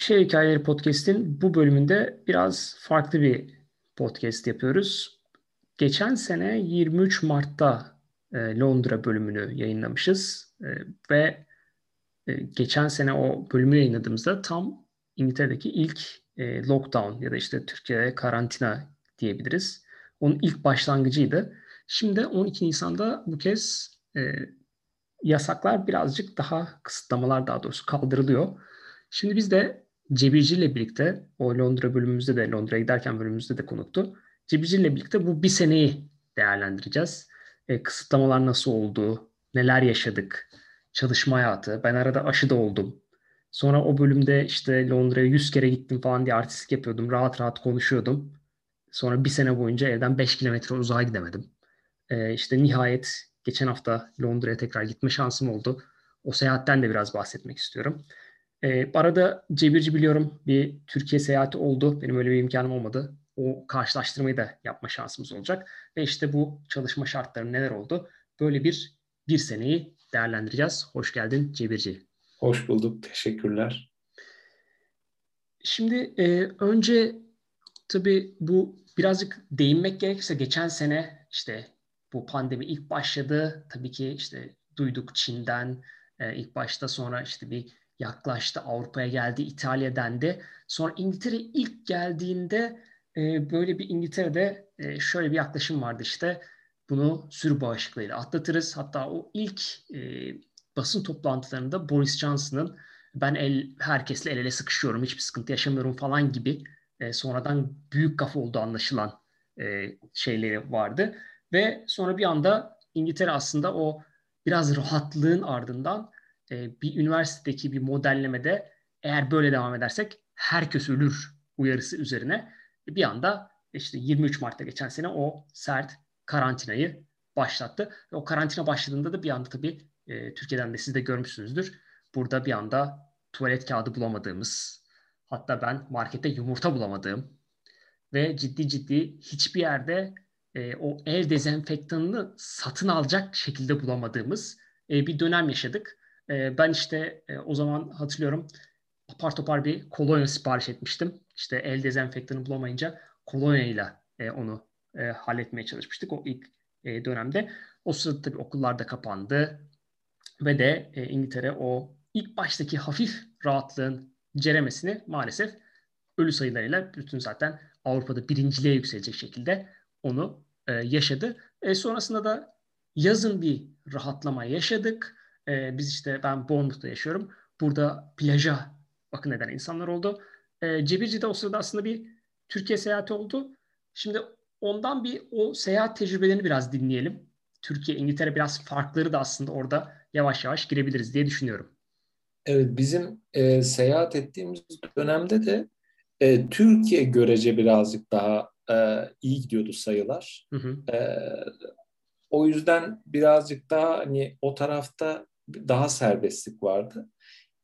Şey Hikayeleri Podcast'in bu bölümünde biraz farklı bir podcast yapıyoruz. Geçen sene 23 Mart'ta e, Londra bölümünü yayınlamışız e, ve e, geçen sene o bölümü yayınladığımızda tam İngiltere'deki ilk lockdown ya da işte Türkiye'de karantina diyebiliriz. Onun ilk başlangıcıydı. Şimdi 12 Nisan'da bu kez yasaklar birazcık daha kısıtlamalar daha doğrusu kaldırılıyor. Şimdi biz de Cebirci ile birlikte o Londra bölümümüzde de Londra'ya giderken bölümümüzde de konuktu. Cebirci ile birlikte bu bir seneyi değerlendireceğiz. E, kısıtlamalar nasıl oldu, neler yaşadık, çalışma hayatı. Ben arada aşı da oldum. Sonra o bölümde işte Londra'ya 100 kere gittim falan diye artistlik yapıyordum. Rahat rahat konuşuyordum. Sonra bir sene boyunca evden 5 kilometre uzağa gidemedim. E, işte nihayet geçen hafta Londra'ya tekrar gitme şansım oldu. O seyahatten de biraz bahsetmek istiyorum. E, arada Cebirci biliyorum bir Türkiye seyahati oldu. Benim öyle bir imkanım olmadı. O karşılaştırmayı da yapma şansımız olacak. Ve işte bu çalışma şartları neler oldu? Böyle bir bir seneyi değerlendireceğiz. Hoş geldin Cebirci. Hoş bulduk. Teşekkürler. Şimdi e, önce tabii bu birazcık değinmek gerekirse geçen sene işte bu pandemi ilk başladı. Tabii ki işte duyduk Çin'den e, ilk başta sonra işte bir yaklaştı. Avrupa'ya geldi, İtalya dendi. Sonra İngiltere ilk geldiğinde e, böyle bir İngiltere'de e, şöyle bir yaklaşım vardı işte. Bunu sürü bağışıklığıyla atlatırız. Hatta o ilk e, basın toplantılarında Boris Johnson'ın ben el herkesle el ele sıkışıyorum, hiçbir sıkıntı yaşamıyorum falan gibi e, sonradan büyük kafa olduğu anlaşılan e, şeyleri vardı. Ve sonra bir anda İngiltere aslında o biraz rahatlığın ardından e, bir üniversitedeki bir modellemede eğer böyle devam edersek herkes ölür uyarısı üzerine bir anda işte 23 Mart'ta geçen sene o sert karantinayı başlattı. Ve o karantina başladığında da bir anda tabii e, Türkiye'den de siz de görmüşsünüzdür. Burada bir anda tuvalet kağıdı bulamadığımız, hatta ben markette yumurta bulamadığım ve ciddi ciddi hiçbir yerde e, o el dezenfektanını satın alacak şekilde bulamadığımız e, bir dönem yaşadık. E, ben işte e, o zaman hatırlıyorum apar topar bir kolonya sipariş etmiştim. İşte el dezenfektanı bulamayınca kolonyayla e, onu e, halletmeye çalışmıştık o ilk e, dönemde. O sırada tabii okullar da kapandı ve de e, İngiltere o ilk baştaki hafif rahatlığın ceremesini maalesef ölü sayılarıyla bütün zaten Avrupa'da birinciliğe yükselecek şekilde onu e, yaşadı. E, sonrasında da yazın bir rahatlama yaşadık. E, biz işte ben Bournemouth'ta yaşıyorum. Burada plaja bakın eden insanlar oldu. E, Cebirci'de o sırada aslında bir Türkiye seyahati oldu. Şimdi ondan bir o seyahat tecrübelerini biraz dinleyelim. Türkiye, İngiltere biraz farkları da aslında orada yavaş yavaş girebiliriz diye düşünüyorum. Evet, bizim e, seyahat ettiğimiz dönemde de e, Türkiye görece birazcık daha e, iyi gidiyordu sayılar. Hı hı. E, o yüzden birazcık daha hani o tarafta daha serbestlik vardı.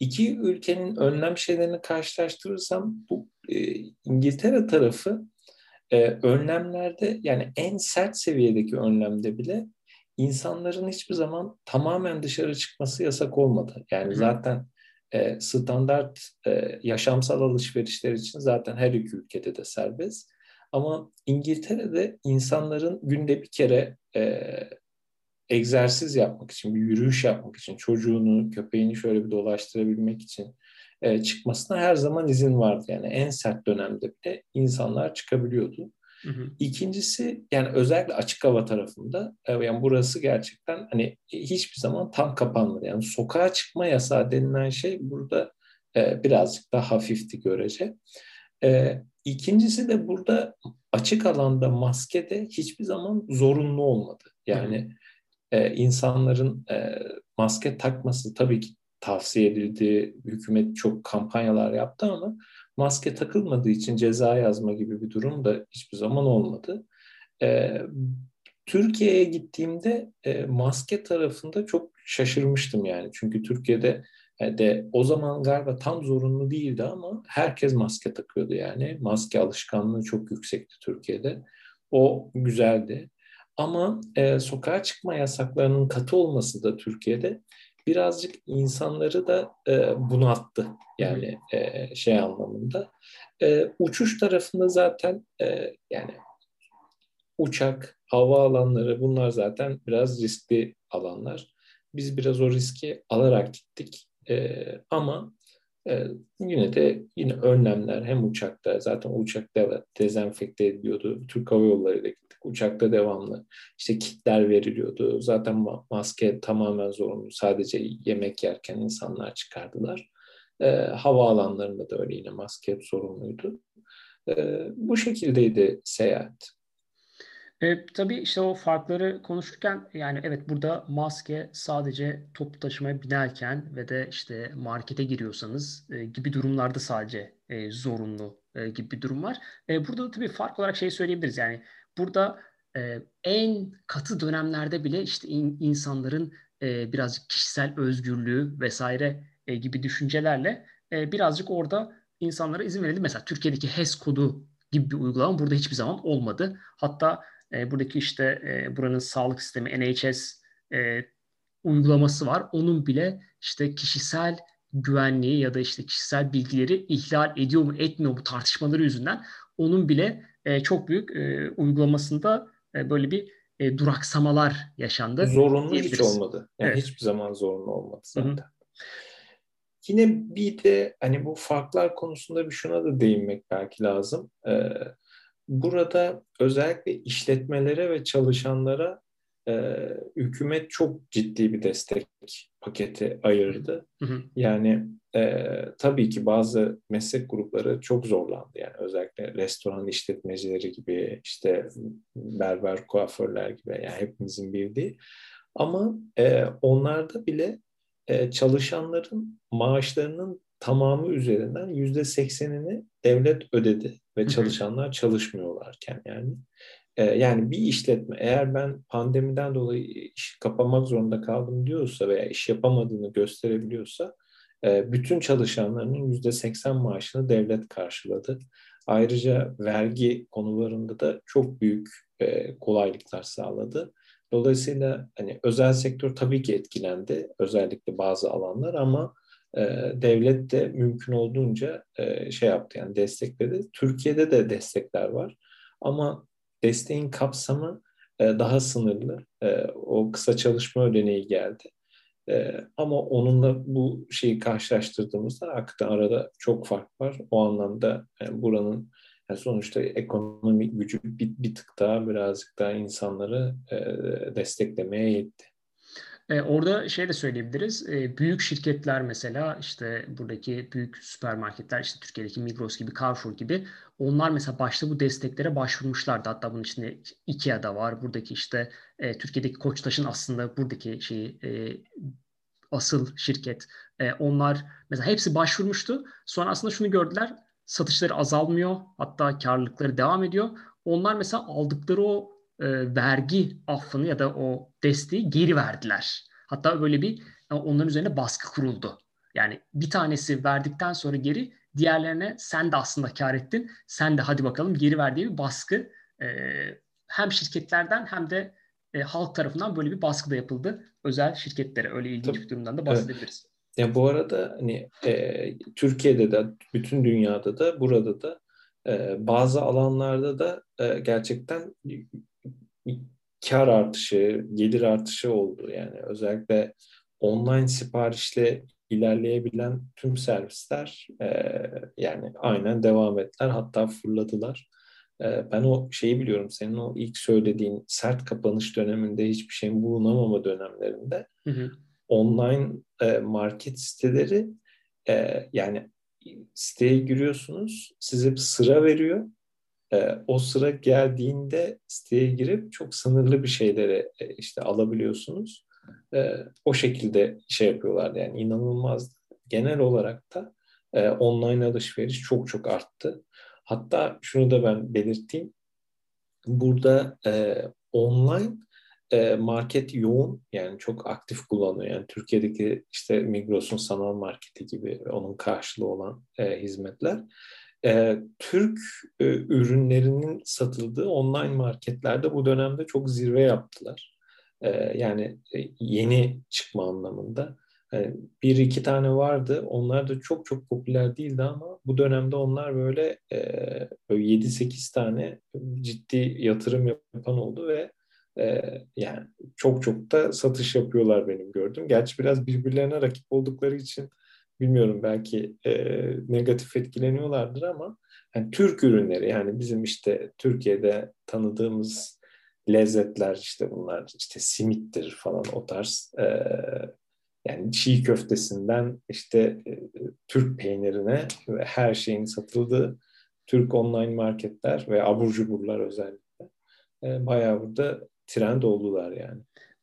İki ülkenin önlem şeylerini karşılaştırırsam bu e, İngiltere tarafı e, önlemlerde yani en sert seviyedeki önlemde bile insanların hiçbir zaman tamamen dışarı çıkması yasak olmadı. Yani Hı. zaten e, standart e, yaşamsal alışverişler için zaten her iki ülkede de serbest. Ama İngiltere'de insanların günde bir kere e, egzersiz yapmak için, bir yürüyüş yapmak için, çocuğunu, köpeğini şöyle bir dolaştırabilmek için e, çıkmasına her zaman izin vardı. Yani en sert dönemde bile insanlar çıkabiliyordu. Hı hı. İkincisi yani özellikle açık hava tarafında e, yani burası gerçekten hani hiçbir zaman tam kapanmadı. Yani sokağa çıkma yasağı denilen şey burada e, birazcık daha hafifti görece. E, ikincisi de burada açık alanda maske de hiçbir zaman zorunlu olmadı. Yani e, insanların e, maske takması tabii ki tavsiye edildi. Hükümet çok kampanyalar yaptı ama maske takılmadığı için ceza yazma gibi bir durum da hiçbir zaman olmadı. E, Türkiye'ye gittiğimde e, maske tarafında çok şaşırmıştım yani. Çünkü Türkiye'de e, de o zaman galiba tam zorunlu değildi ama herkes maske takıyordu yani. Maske alışkanlığı çok yüksekti Türkiye'de. O güzeldi. Ama e, sokağa çıkma yasaklarının katı olması da Türkiye'de birazcık insanları da e, bunalttı. Yani e, şey anlamında. E, uçuş tarafında zaten e, yani uçak, hava alanları bunlar zaten biraz riskli alanlar. Biz biraz o riski alarak gittik. E, ama e, yine de yine önlemler hem uçakta zaten uçakta dezenfekte ediliyordu. Türk Hava Yolları ile gittik. Uçakta devamlı işte kitler veriliyordu. Zaten maske tamamen zorunlu. Sadece yemek yerken insanlar çıkardılar. E, hava alanlarında da öyle yine maske zorunluydu. E, bu şekildeydi seyahat. E, tabii işte o farkları konuşurken yani evet burada maske sadece toplu taşımaya binerken ve de işte markete giriyorsanız e, gibi durumlarda sadece e, zorunlu e, gibi bir durum var. E, burada da tabii fark olarak şey söyleyebiliriz yani burada e, en katı dönemlerde bile işte in, insanların e, birazcık kişisel özgürlüğü vesaire e, gibi düşüncelerle e, birazcık orada insanlara izin verildi. Mesela Türkiye'deki HES kodu gibi bir uygulama burada hiçbir zaman olmadı. Hatta e, buradaki işte e, buranın sağlık sistemi NHS e, uygulaması var. Onun bile işte kişisel güvenliği ya da işte kişisel bilgileri ihlal ediyor mu etmiyor mu tartışmaları yüzünden onun bile e, çok büyük e, uygulamasında e, böyle bir e, duraksamalar yaşandı. Zorunlu hiç olmadı. Yani evet. hiçbir zaman zorunlu olmadı zaten. Hı-hı. Yine bir de hani bu farklar konusunda bir şuna da değinmek belki lazım. Ee, burada özellikle işletmelere ve çalışanlara e, hükümet çok ciddi bir destek paketi ayırdı. Hı hı. Yani e, tabii ki bazı meslek grupları çok zorlandı. Yani özellikle restoran işletmecileri gibi, işte berber, kuaförler gibi yani hepimizin bildiği. Ama e, onlarda bile e, çalışanların maaşlarının tamamı üzerinden yüzde seksenini devlet ödedi ve çalışanlar çalışmıyorlarken yani. E, yani bir işletme eğer ben pandemiden dolayı iş kapamak zorunda kaldım diyorsa veya iş yapamadığını gösterebiliyorsa e, bütün çalışanlarının yüzde seksen maaşını devlet karşıladı. Ayrıca vergi konularında da çok büyük e, kolaylıklar sağladı. Dolayısıyla hani özel sektör tabii ki etkilendi özellikle bazı alanlar ama devlet de mümkün olduğunca e, şey yaptı yani destekledi. Türkiye'de de destekler var ama desteğin kapsamı e, daha sınırlı. E, o kısa çalışma ödeneği geldi. Ama onunla bu şeyi karşılaştırdığımızda hakikaten arada çok fark var. O anlamda yani buranın yani sonuçta ekonomik gücü bir, bir tık daha birazcık daha insanları desteklemeye yetti. E, orada şey de söyleyebiliriz. E, büyük şirketler mesela işte buradaki büyük süpermarketler işte Türkiye'deki Migros gibi Carrefour gibi onlar mesela başta bu desteklere başvurmuşlardı. Hatta bunun içinde Ikea'da var. Buradaki işte e, Türkiye'deki Koçtaş'ın aslında buradaki şeyi e, asıl şirket. E, onlar mesela hepsi başvurmuştu. Sonra aslında şunu gördüler. Satışları azalmıyor. Hatta karlılıkları devam ediyor. Onlar mesela aldıkları o e, vergi affını ya da o desteği geri verdiler. Hatta böyle bir e, onların üzerine baskı kuruldu. Yani bir tanesi verdikten sonra geri diğerlerine sen de aslında kar ettin. Sen de hadi bakalım geri ver diye bir baskı e, hem şirketlerden hem de e, halk tarafından böyle bir baskı da yapıldı. Özel şirketlere öyle ilginç Tabii. bir durumdan da bahsedebiliriz. Evet. Ya bu arada hani e, Türkiye'de de bütün dünyada da burada da e, bazı alanlarda da e, gerçekten kar artışı, gelir artışı oldu. Yani özellikle online siparişle ilerleyebilen tüm servisler e, yani aynen devam ettiler. Hatta fırladılar. E, ben o şeyi biliyorum. Senin o ilk söylediğin sert kapanış döneminde hiçbir şeyin bulunamama dönemlerinde hı hı. online e, market siteleri e, yani siteye giriyorsunuz size sıra veriyor e, o sıra geldiğinde siteye girip çok sınırlı bir şeyleri e, işte alabiliyorsunuz. E, o şekilde şey yapıyorlar yani inanılmaz. Genel olarak da e, online alışveriş çok çok arttı. Hatta şunu da ben belirteyim. Burada e, online e, market yoğun yani çok aktif kullanıyor. Yani Türkiye'deki işte Migros'un sanal marketi gibi onun karşılığı olan e, hizmetler e, Türk e, ürünlerinin satıldığı online marketlerde bu dönemde çok zirve yaptılar. E, yani e, yeni çıkma anlamında. Yani bir iki tane vardı. Onlar da çok çok popüler değildi ama bu dönemde onlar böyle, e, böyle 7-8 tane ciddi yatırım yapan oldu ve e, yani çok çok da satış yapıyorlar benim gördüm. Gerçi biraz birbirlerine rakip oldukları için bilmiyorum belki e, negatif etkileniyorlardır ama yani Türk ürünleri yani bizim işte Türkiye'de tanıdığımız lezzetler işte bunlar işte simittir falan o tarz e, yani çiğ köftesinden işte e, Türk peynirine ve her şeyin satıldığı Türk online marketler ve abur cuburlar özellikle e, bayağı burada trend oldular yani.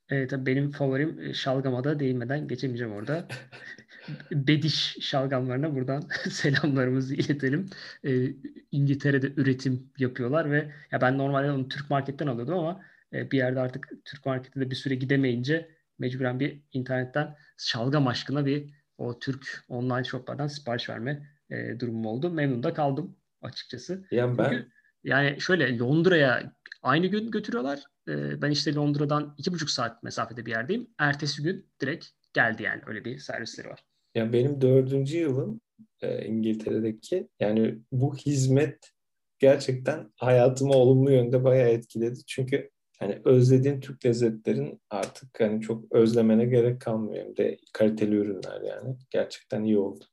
Evet tabii benim favorim e, şalgama da değinmeden geçemeyeceğim orada. Bediş şalgamlarına buradan selamlarımızı iletelim. Ee, İngiltere'de üretim yapıyorlar ve ya ben normalde onu Türk marketten alıyordum ama e, bir yerde artık Türk markette de bir süre gidemeyince mecburen bir internetten şalgam aşkına bir o Türk online shoplardan sipariş verme e, durumum oldu. Memnun da kaldım açıkçası. Yani ben Çünkü, yani şöyle Londra'ya aynı gün götürüyorlar. E, ben işte Londra'dan iki buçuk saat mesafede bir yerdeyim. Ertesi gün direkt geldi yani öyle bir servisleri var. Ya benim dördüncü yılım e, İngiltere'deki yani bu hizmet gerçekten hayatımı olumlu yönde bayağı etkiledi. Çünkü hani özlediğin Türk lezzetlerin artık hani çok özlemene gerek kalmıyor. Hem de kaliteli ürünler yani. Gerçekten iyi oldu.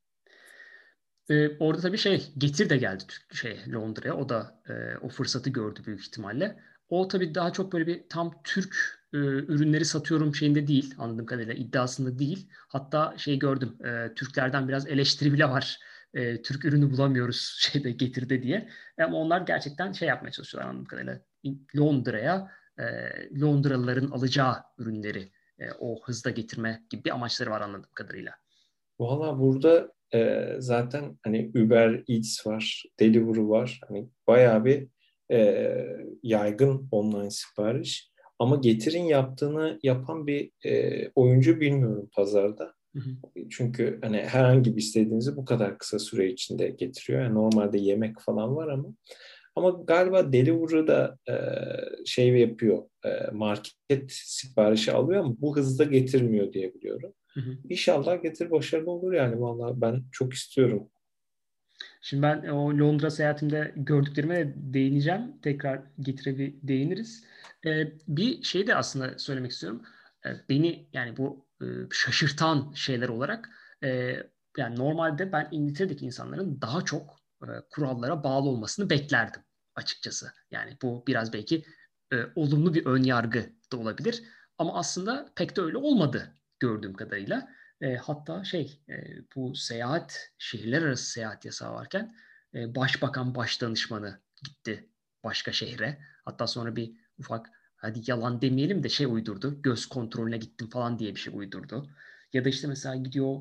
Ee, orada tabii şey Getir de geldi şey Londra'ya. O da e, o fırsatı gördü büyük ihtimalle. O tabii daha çok böyle bir tam Türk e, ürünleri satıyorum şeyinde değil anladığım kadarıyla iddiasında değil. Hatta şey gördüm e, Türklerden biraz eleştiri bile var. E, Türk ürünü bulamıyoruz şeyde getirde diye. Ama onlar gerçekten şey yapmaya çalışıyorlar anladığım kadarıyla. Londra'ya e, Londralıların alacağı ürünleri e, o hızda getirme gibi bir amaçları var anladığım kadarıyla. Valla burada e, zaten hani Uber Eats var, Deliveroo var. Hani bayağı bir e, yaygın online sipariş. Ama Getir'in yaptığını yapan bir e, oyuncu bilmiyorum pazarda. Hı hı. Çünkü hani herhangi bir istediğinizi bu kadar kısa süre içinde getiriyor. Yani normalde yemek falan var ama ama galiba Deliveroo da e, şey yapıyor, e, market siparişi alıyor ama bu hızda getirmiyor diye biliyorum. Hı hı. İnşallah getir başarılı olur yani vallahi ben çok istiyorum. Şimdi ben o Londra seyahatimde gördüklerime de değineceğim. Tekrar getire bir değiniriz. Ee, bir şey de aslında söylemek istiyorum. Ee, beni yani bu e, şaşırtan şeyler olarak e, yani normalde ben İngiltere'deki insanların daha çok e, kurallara bağlı olmasını beklerdim açıkçası. Yani bu biraz belki e, olumlu bir ön yargı da olabilir. Ama aslında pek de öyle olmadı gördüğüm kadarıyla. E, hatta şey e, bu seyahat, şehirler arası seyahat yasağı varken e, başbakan başdanışmanı gitti başka şehre. Hatta sonra bir ufak hadi yalan demeyelim de şey uydurdu. Göz kontrolüne gittim falan diye bir şey uydurdu. Ya da işte mesela gidiyor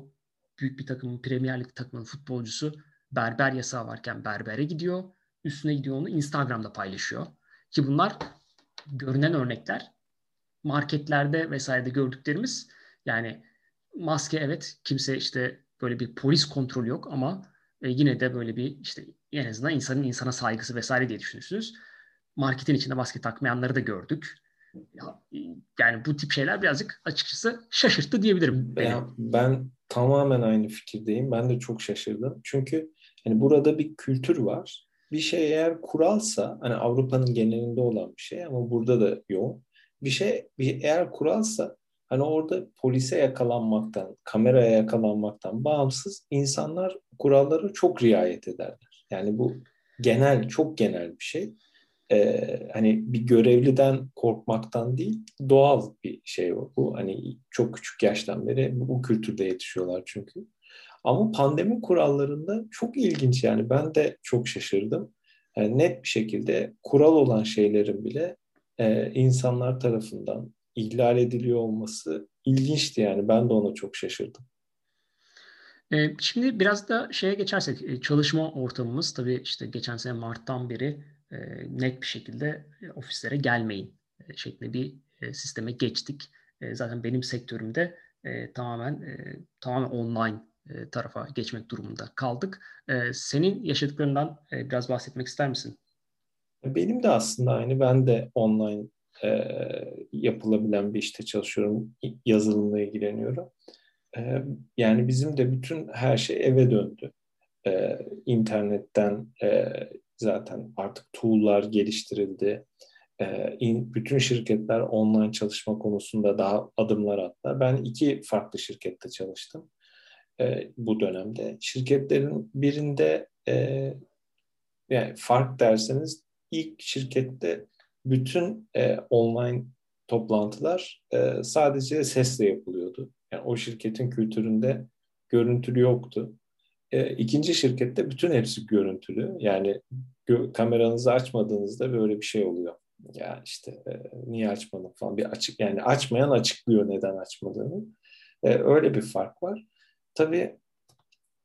büyük bir takımın Premier Lig takımının futbolcusu berber yasağı varken berbere gidiyor. Üstüne gidiyor onu Instagram'da paylaşıyor. Ki bunlar görünen örnekler. Marketlerde vesairede gördüklerimiz yani maske evet kimse işte böyle bir polis kontrolü yok ama e, yine de böyle bir işte en azından insanın insana saygısı vesaire diye düşünürsünüz. Marketin içinde maske takmayanları da gördük. Yani bu tip şeyler birazcık açıkçası şaşırttı diyebilirim. Ben, ben tamamen aynı fikirdeyim. Ben de çok şaşırdım. Çünkü hani burada bir kültür var. Bir şey eğer kuralsa hani Avrupa'nın genelinde olan bir şey ama burada da yok. Bir şey bir, eğer kuralsa Hani orada polise yakalanmaktan, kameraya yakalanmaktan bağımsız insanlar kurallara çok riayet ederler. Yani bu genel, çok genel bir şey. Ee, hani bir görevliden korkmaktan değil, doğal bir şey o bu. Hani çok küçük yaştan beri bu kültürde yetişiyorlar çünkü. Ama pandemi kurallarında çok ilginç yani ben de çok şaşırdım. Yani net bir şekilde kural olan şeylerin bile e, insanlar tarafından ihlal ediliyor olması ilginçti yani. Ben de ona çok şaşırdım. Ee, şimdi biraz da şeye geçersek e, çalışma ortamımız tabii işte geçen sene Mart'tan beri e, net bir şekilde e, ofislere gelmeyin şeklinde bir sisteme geçtik. Zaten benim sektörümde tamamen tamamen online tarafa geçmek durumunda kaldık. Senin yaşadıklarından biraz bahsetmek ister misin? Benim de aslında aynı. Ben de online e, yapılabilen bir işte çalışıyorum. Yazılımla ilgileniyorum. e, yani bizim de bütün her şey eve döndü. E, internetten e, zaten artık tool'lar geliştirildi. E, in, bütün şirketler online çalışma konusunda daha adımlar attılar. Ben iki farklı şirkette çalıştım e, bu dönemde. Şirketlerin birinde e, yani fark derseniz ilk şirkette bütün e, online toplantılar e, sadece sesle yapılıyordu. Yani o şirketin kültüründe görüntülü yoktu. E, ikinci şirkette bütün hepsi görüntülü. Yani gö- kameranızı açmadığınızda böyle bir şey oluyor. Ya işte e, niye açmadın falan bir açık yani açmayan açıklıyor neden açmadığını. E, öyle bir fark var. Tabii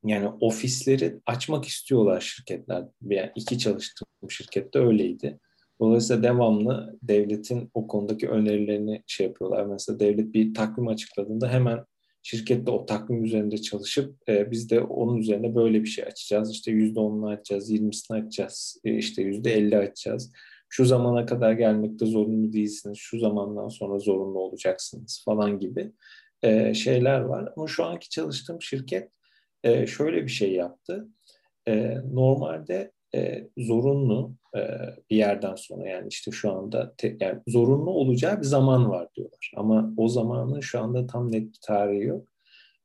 yani ofisleri açmak istiyorlar şirketler. Yani iki çalıştığım şirkette öyleydi. Dolayısıyla devamlı devletin o konudaki önerilerini şey yapıyorlar. Mesela devlet bir takvim açıkladığında hemen şirkette o takvim üzerinde çalışıp e, biz de onun üzerine böyle bir şey açacağız. İşte yüzde onunu açacağız, yirmisini açacağız, e, işte yüzde elli açacağız. Şu zamana kadar gelmekte zorunlu değilsiniz, şu zamandan sonra zorunlu olacaksınız falan gibi e, şeyler var. Ama şu anki çalıştığım şirket e, şöyle bir şey yaptı. E, normalde e, zorunlu e, bir yerden sonra yani işte şu anda te, yani zorunlu olacağı bir zaman var diyorlar. Ama o zamanın şu anda tam net bir tarihi yok.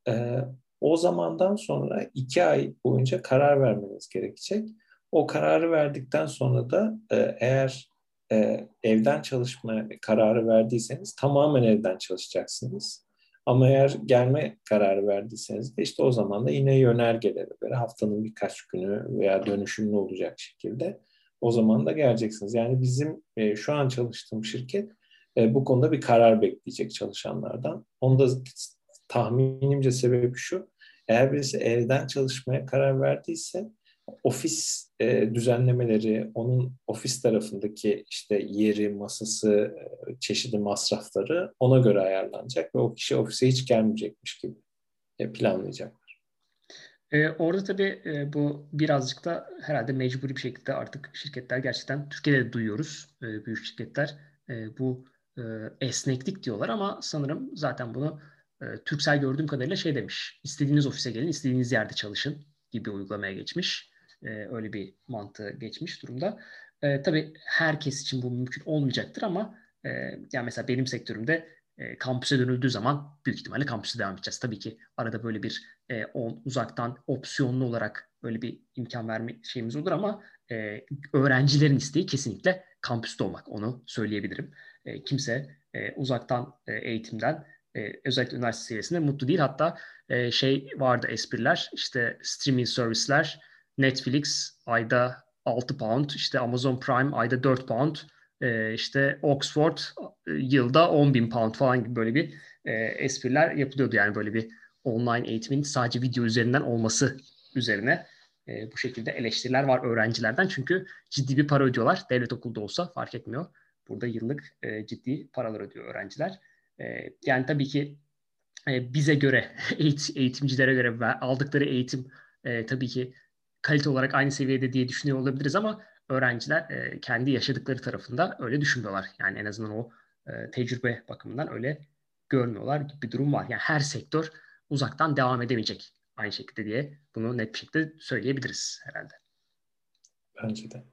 E, o zamandan sonra iki ay boyunca karar vermeniz gerekecek. O kararı verdikten sonra da e, eğer e, evden çalışma kararı verdiyseniz tamamen evden çalışacaksınız. Ama eğer gelme kararı verdiyseniz de işte o zaman da yine yönergelere göre haftanın birkaç günü veya dönüşümlü olacak şekilde o zaman da geleceksiniz. Yani bizim e, şu an çalıştığım şirket e, bu konuda bir karar bekleyecek çalışanlardan. Onda tahminimce sebebi şu. Eğer birisi evden çalışmaya karar verdiyse ofis e, düzenlemeleri, onun ofis tarafındaki işte yeri, masası, e, çeşitli masrafları ona göre ayarlanacak ve o kişi ofise hiç gelmeyecekmiş gibi e, planlayacaklar. E, orada tabii e, bu birazcık da herhalde mecburi bir şekilde artık şirketler gerçekten Türkiye'de de duyuyoruz e, büyük şirketler e, bu e, esneklik diyorlar ama sanırım zaten bunu e, Türksel gördüğüm kadarıyla şey demiş istediğiniz ofise gelin istediğiniz yerde çalışın gibi uygulamaya geçmiş. E, öyle bir mantığı geçmiş durumda. E, tabii herkes için bu mümkün olmayacaktır ama e, yani mesela benim sektörümde e, kampüse dönüldüğü zaman büyük ihtimalle kampüse devam edeceğiz. Tabii ki arada böyle bir e, on, uzaktan opsiyonlu olarak böyle bir imkan verme şeyimiz olur ama e, öğrencilerin isteği kesinlikle kampüste olmak. Onu söyleyebilirim. E, kimse e, uzaktan e, eğitimden e, özellikle üniversite seviyesinde mutlu değil. Hatta e, şey vardı espriler işte streaming servisler Netflix ayda 6 pound, işte Amazon Prime ayda 4 pound, e, işte Oxford e, yılda 10 bin pound falan gibi böyle bir e, espriler yapılıyordu. Yani böyle bir online eğitimin sadece video üzerinden olması üzerine e, bu şekilde eleştiriler var öğrencilerden. Çünkü ciddi bir para ödüyorlar. Devlet okulda olsa fark etmiyor. Burada yıllık e, ciddi paralar ödüyor öğrenciler. E, yani tabii ki e, bize göre, eğit- eğitimcilere göre aldıkları eğitim e, tabii ki kalite olarak aynı seviyede diye düşünüyor olabiliriz ama öğrenciler e, kendi yaşadıkları tarafında öyle düşünmüyorlar. Yani en azından o e, tecrübe bakımından öyle görmüyorlar gibi bir durum var. Yani her sektör uzaktan devam edemeyecek aynı şekilde diye bunu net bir şekilde söyleyebiliriz herhalde. Bence de.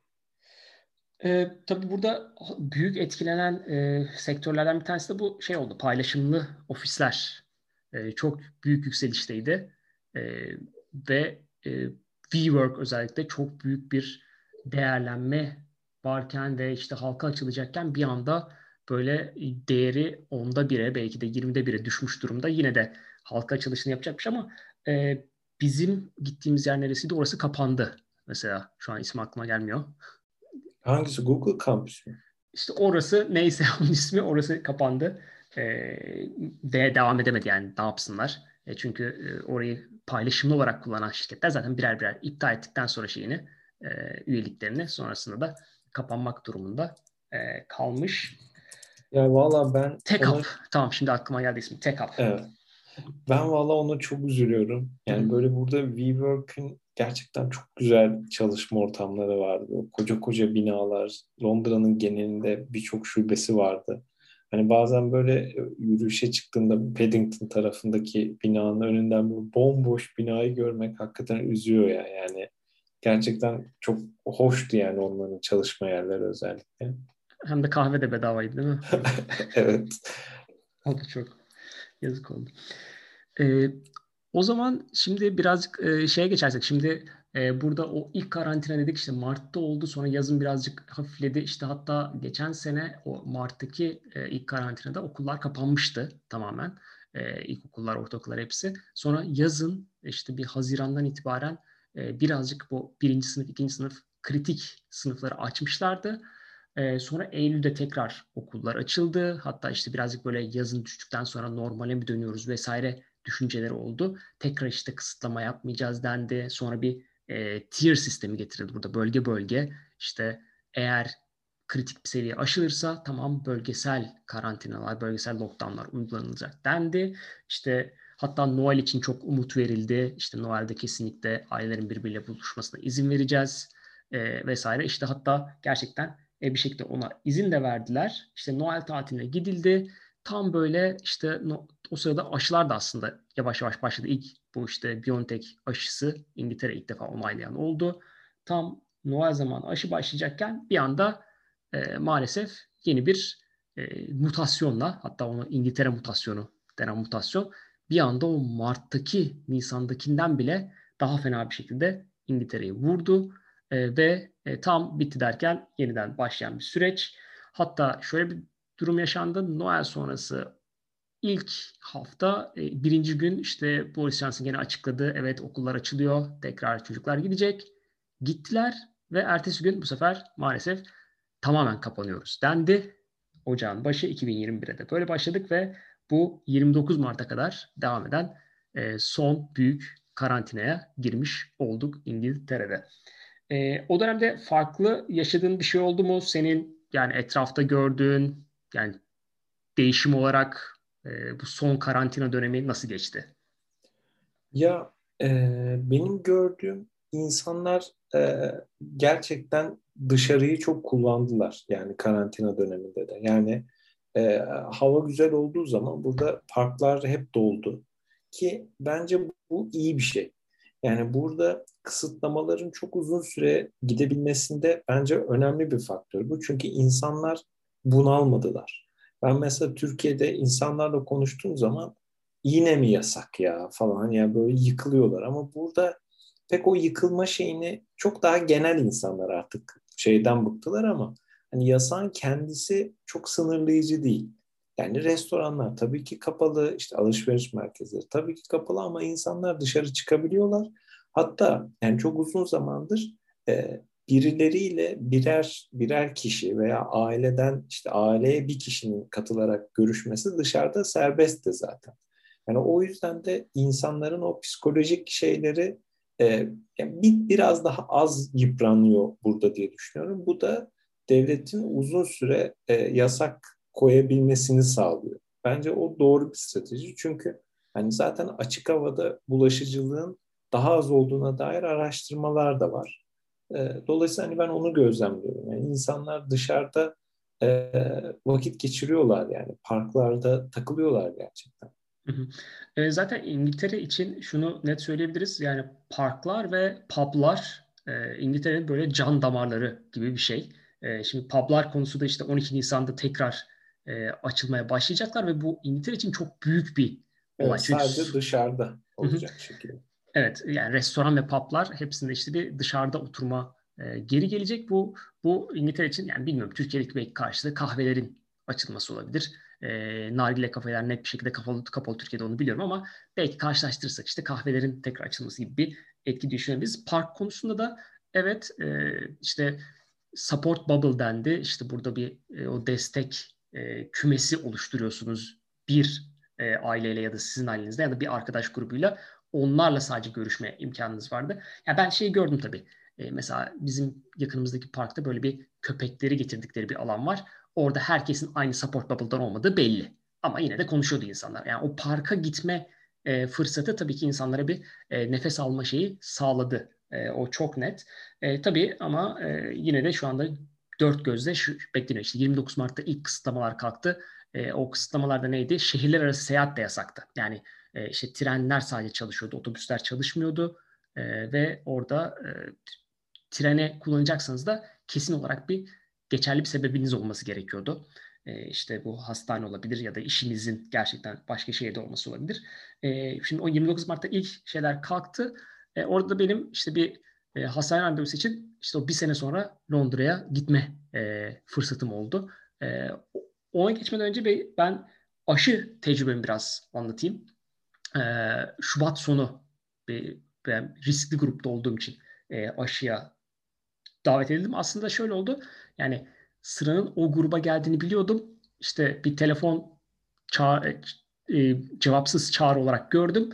E, tabii burada büyük etkilenen e, sektörlerden bir tanesi de bu şey oldu. Paylaşımlı ofisler e, çok büyük yükselişteydi e, ve e, WeWork özellikle çok büyük bir değerlenme varken ve işte halka açılacakken bir anda böyle değeri onda bire belki de 20'de bire düşmüş durumda. Yine de halka açılışını yapacakmış ama e, bizim gittiğimiz yer neresiydi? Orası kapandı. Mesela şu an ismi aklıma gelmiyor. Hangisi? Google Campus mü? İşte orası neyse onun ismi orası kapandı. E, ve devam edemedi yani ne yapsınlar. E, çünkü e, orayı paylaşımlı olarak kullanan şirketler zaten birer birer iptal ettikten sonra şeyini e, üyeliklerini sonrasında da kapanmak durumunda e, kalmış. Ya valla ben... TechUp. Ona... Tamam şimdi aklıma geldi ismi. TechUp. Evet. Ben valla ona çok üzülüyorum. Yani Hı. böyle burada WeWork'ün gerçekten çok güzel çalışma ortamları vardı. Koca koca binalar, Londra'nın genelinde birçok şubesi vardı. Hani bazen böyle yürüyüşe çıktığında Paddington tarafındaki binanın önünden bir bomboş binayı görmek hakikaten üzüyor ya. Yani gerçekten çok hoştu yani onların çalışma yerleri özellikle. Hem de kahve de bedavaydı değil mi? evet. O da çok yazık oldu. Ee, o zaman şimdi birazcık e, şeye geçersek. Şimdi e, burada o ilk karantina dedik işte Mart'ta oldu. Sonra yazın birazcık hafifledi. İşte hatta geçen sene o Mart'taki e, ilk karantinada okullar kapanmıştı tamamen. E, ilkokullar, ortaokullar hepsi. Sonra yazın işte bir Haziran'dan itibaren e, birazcık bu birinci sınıf, ikinci sınıf kritik sınıfları açmışlardı. E, sonra Eylül'de tekrar okullar açıldı. Hatta işte birazcık böyle yazın düştükten sonra normale mi dönüyoruz vesaire düşünceleri oldu. Tekrar işte kısıtlama yapmayacağız dendi. Sonra bir e, tier sistemi getirildi burada bölge bölge. İşte eğer kritik bir seviye aşılırsa tamam bölgesel karantinalar, bölgesel lockdownlar uygulanılacak dendi. İşte hatta Noel için çok umut verildi. İşte Noel'de kesinlikle ailelerin birbiriyle buluşmasına izin vereceğiz e, vesaire. İşte hatta gerçekten e, bir şekilde ona izin de verdiler. İşte Noel tatiline gidildi. Tam böyle işte o sırada aşılar da aslında yavaş yavaş başladı. İlk bu işte BioNTech aşısı İngiltere ilk defa onaylayan oldu. Tam Noel zamanı aşı başlayacakken bir anda e, maalesef yeni bir e, mutasyonla hatta onu İngiltere mutasyonu denen mutasyon bir anda o Mart'taki Nisan'dakinden bile daha fena bir şekilde İngiltere'yi vurdu e, ve e, tam bitti derken yeniden başlayan bir süreç. Hatta şöyle bir durum yaşandı. Noel sonrası ilk hafta e, birinci gün işte Boris Johnson gene açıkladı. Evet okullar açılıyor. Tekrar çocuklar gidecek. Gittiler ve ertesi gün bu sefer maalesef tamamen kapanıyoruz dendi. Ocağın başı 2021'e de böyle başladık ve bu 29 Mart'a kadar devam eden e, son büyük karantinaya girmiş olduk İngiltere'de. E, o dönemde farklı yaşadığın bir şey oldu mu? Senin yani etrafta gördüğün yani değişim olarak e, bu son karantina dönemi nasıl geçti? Ya e, benim gördüğüm insanlar e, gerçekten dışarıyı çok kullandılar yani karantina döneminde de. Yani e, hava güzel olduğu zaman burada parklar hep doldu ki bence bu iyi bir şey. Yani burada kısıtlamaların çok uzun süre gidebilmesinde bence önemli bir faktör bu. Çünkü insanlar bunalmadılar. Ben mesela Türkiye'de insanlarla konuştuğum zaman yine mi yasak ya falan ya böyle yıkılıyorlar ama burada pek o yıkılma şeyini çok daha genel insanlar artık şeyden bıktılar ama hani yasağın kendisi çok sınırlayıcı değil. Yani restoranlar tabii ki kapalı, işte alışveriş merkezleri tabii ki kapalı ama insanlar dışarı çıkabiliyorlar. Hatta yani çok uzun zamandır e, birileriyle birer birer kişi veya aileden işte aileye bir kişinin katılarak görüşmesi dışarıda serbestti zaten. Yani o yüzden de insanların o psikolojik şeyleri e, yani bir, biraz daha az yıpranıyor burada diye düşünüyorum. Bu da devletin uzun süre e, yasak koyabilmesini sağlıyor. Bence o doğru bir strateji çünkü hani zaten açık havada bulaşıcılığın daha az olduğuna dair araştırmalar da var. E, dolayısıyla hani ben onu gözlemliyorum. Yani insanlar dışarıda e, vakit geçiriyorlar yani parklarda takılıyorlar gerçekten. E, zaten İngiltere için şunu net söyleyebiliriz. Yani parklar ve publar e, İngiltere'nin böyle can damarları gibi bir şey. E, şimdi publar konusu da işte 12 Nisan'da tekrar e, açılmaya başlayacaklar ve bu İngiltere için çok büyük bir olay. Evet, sadece Çünkü... dışarıda olacak şekilde. Evet yani restoran ve publar hepsinde işte bir dışarıda oturma e, geri gelecek. Bu bu İngiltere için yani bilmiyorum Türkiye'deki belki karşılığı kahvelerin açılması olabilir. E, nargile kafeler net bir şekilde kapalı, kapalı Türkiye'de onu biliyorum ama belki karşılaştırırsak işte kahvelerin tekrar açılması gibi bir etki düşünebiliriz. Park konusunda da evet e, işte support bubble dendi. İşte burada bir e, o destek e, kümesi oluşturuyorsunuz bir e, aileyle ya da sizin ailenizde ya da bir arkadaş grubuyla onlarla sadece görüşme imkanınız vardı. Ya ben şeyi gördüm tabii. E, mesela bizim yakınımızdaki parkta böyle bir köpekleri getirdikleri bir alan var. Orada herkesin aynı support bubble'dan olmadığı belli. Ama yine de konuşuyordu insanlar. Yani o parka gitme e, fırsatı tabii ki insanlara bir e, nefes alma şeyi sağladı. E, o çok net. E, tabii ama e, yine de şu anda dört gözle şu bekleniyor. İşte 29 Mart'ta ilk kısıtlamalar kalktı. e, o kısıtlamalarda neydi? Şehirler arası seyahat de yasaktı. Yani e, işte trenler sadece çalışıyordu, otobüsler çalışmıyordu e, ve orada e, trene kullanacaksanız da kesin olarak bir geçerli bir sebebiniz olması gerekiyordu. E, işte bu hastane olabilir ya da işinizin gerçekten başka şehirde olması olabilir. E, şimdi o 29 Mart'ta ilk şeyler kalktı. E, orada benim işte bir e, hastane randevusu için işte o bir sene sonra Londra'ya gitme e, fırsatım oldu. E, ona geçmeden önce ben aşı tecrübemi biraz anlatayım. E, Şubat sonu bir, ben riskli grupta olduğum için e, aşıya davet edildim. Aslında şöyle oldu. Yani sıranın o gruba geldiğini biliyordum. İşte bir telefon çağ, e, cevapsız çağrı olarak gördüm.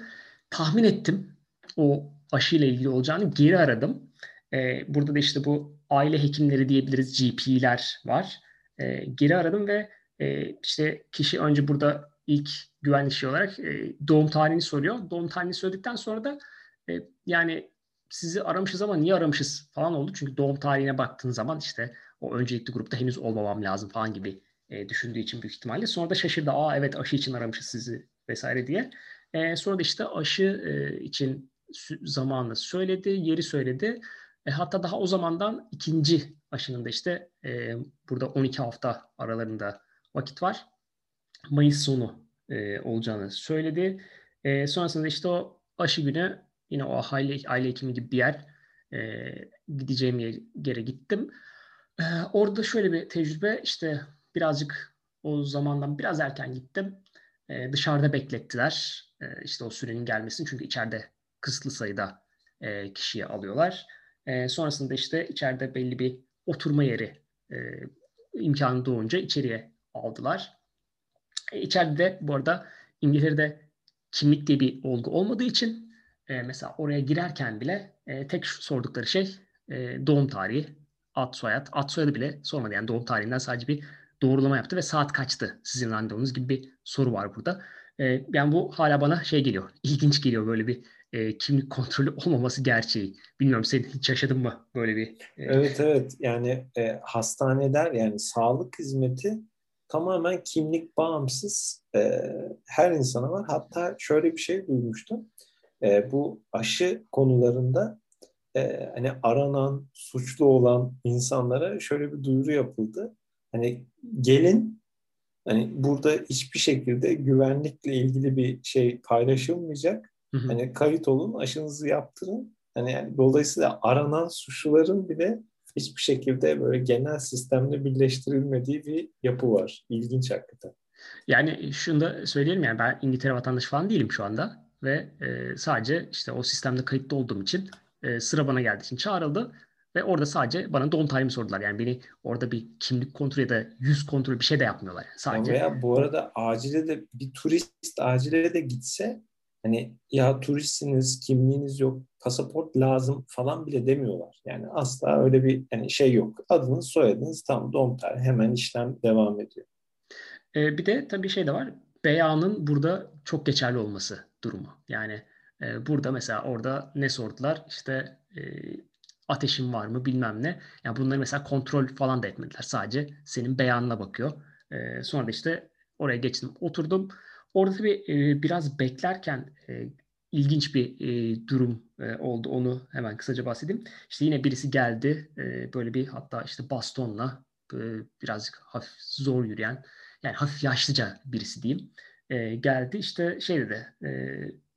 Tahmin ettim o aşıyla ilgili olacağını geri aradım. E, burada da işte bu aile hekimleri diyebiliriz GP'ler var. E, geri aradım ve e, işte kişi önce burada ilk güvenlik şey olarak e, doğum tarihini soruyor. Doğum tarihini söyledikten sonra da e, yani sizi aramışız ama niye aramışız falan oldu. Çünkü doğum tarihine baktığın zaman işte o öncelikli grupta henüz olmamam lazım falan gibi e, düşündüğü için büyük ihtimalle. Sonra da şaşırdı. Aa evet aşı için aramışız sizi vesaire diye. E, sonra da işte aşı e, için zamanı söyledi, yeri söyledi. E, hatta daha o zamandan ikinci aşının da işte e, burada 12 hafta aralarında vakit var. Mayıs sonu e, olacağını söyledi. E, sonrasında işte o aşı günü yine o aile, aile hekimi gibi bir yer e, gideceğim yere gittim. E, orada şöyle bir tecrübe işte birazcık o zamandan biraz erken gittim. E, dışarıda beklettiler e, işte o sürenin gelmesini çünkü içeride kısıtlı sayıda e, kişiyi alıyorlar. E, sonrasında işte içeride belli bir oturma yeri e, imkanı doğunca içeriye aldılar. E, içeride de bu arada İngiltere'de kimlik diye bir olgu olmadığı için e, mesela oraya girerken bile e, tek sordukları şey e, doğum tarihi, ad soyad. Ad soyadı bile sormadı. Yani doğum tarihinden sadece bir doğrulama yaptı ve saat kaçtı sizin randevunuz gibi bir soru var burada. E, yani bu hala bana şey geliyor, ilginç geliyor böyle bir e, kimlik kontrolü olmaması gerçeği. Bilmiyorum sen hiç yaşadın mı böyle bir? E... Evet evet yani e, hastaneler yani sağlık hizmeti tamamen kimlik bağımsız e, her insana var. Hatta şöyle bir şey duymuştum. E, bu aşı konularında e, hani aranan, suçlu olan insanlara şöyle bir duyuru yapıldı. Hani gelin hani burada hiçbir şekilde güvenlikle ilgili bir şey paylaşılmayacak Hı hı. Hani kayıt olun, aşınızı yaptırın. Hani yani dolayısıyla aranan suçluların bile hiçbir şekilde böyle genel sistemle birleştirilmediği bir yapı var. İlginç hakikaten. Yani şunu da söyleyelim yani ben İngiltere vatandaşı falan değilim şu anda ve e, sadece işte o sistemde kayıtlı olduğum için e, sıra bana geldiği için çağrıldı ve orada sadece bana don time sordular. Yani beni orada bir kimlik kontrolü ya da yüz kontrolü bir şey de yapmıyorlar. Yani sadece. Veya bu arada acile de bir turist acile de gitse Hani ya turistsiniz, kimliğiniz yok, pasaport lazım falan bile demiyorlar. Yani asla öyle bir yani şey yok. Adınız, soyadınız tam doğum tarihi hemen işlem devam ediyor. Ee, bir de tabii şey de var. Beyanın burada çok geçerli olması durumu. Yani e, burada mesela orada ne sordular? İşte e, ateşin var mı bilmem ne. Yani bunları mesela kontrol falan da etmediler. Sadece senin beyanına bakıyor. E, sonra da işte oraya geçtim, oturdum. Orada tabii e, biraz beklerken e, ilginç bir e, durum e, oldu. Onu hemen kısaca bahsedeyim. İşte yine birisi geldi. E, böyle bir hatta işte bastonla e, birazcık hafif zor yürüyen yani hafif yaşlıca birisi diyeyim. E, geldi işte şey dedi e,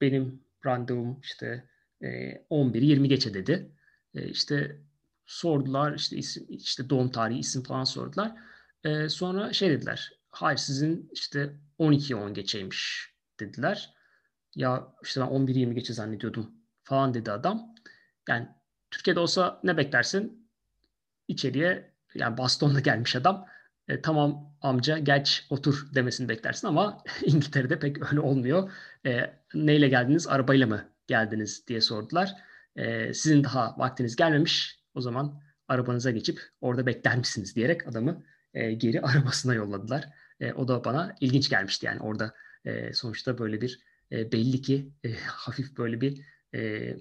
benim randevum işte e, 11-20 geçe dedi. E, işte sordular işte isim, işte doğum tarihi isim falan sordular. E, sonra şey dediler hayır sizin işte 12-10 geçeymiş dediler. Ya işte ben 11-20 geçe zannediyordum falan dedi adam. Yani Türkiye'de olsa ne beklersin? İçeriye yani bastonla gelmiş adam. E, tamam amca geç otur demesini beklersin ama İngiltere'de pek öyle olmuyor. E, neyle geldiniz? Arabayla mı geldiniz diye sordular. E, sizin daha vaktiniz gelmemiş. O zaman arabanıza geçip orada bekler misiniz diyerek adamı e, geri arabasına yolladılar. E, o da bana ilginç gelmişti yani orada e, sonuçta böyle bir e, belli ki e, hafif böyle bir e,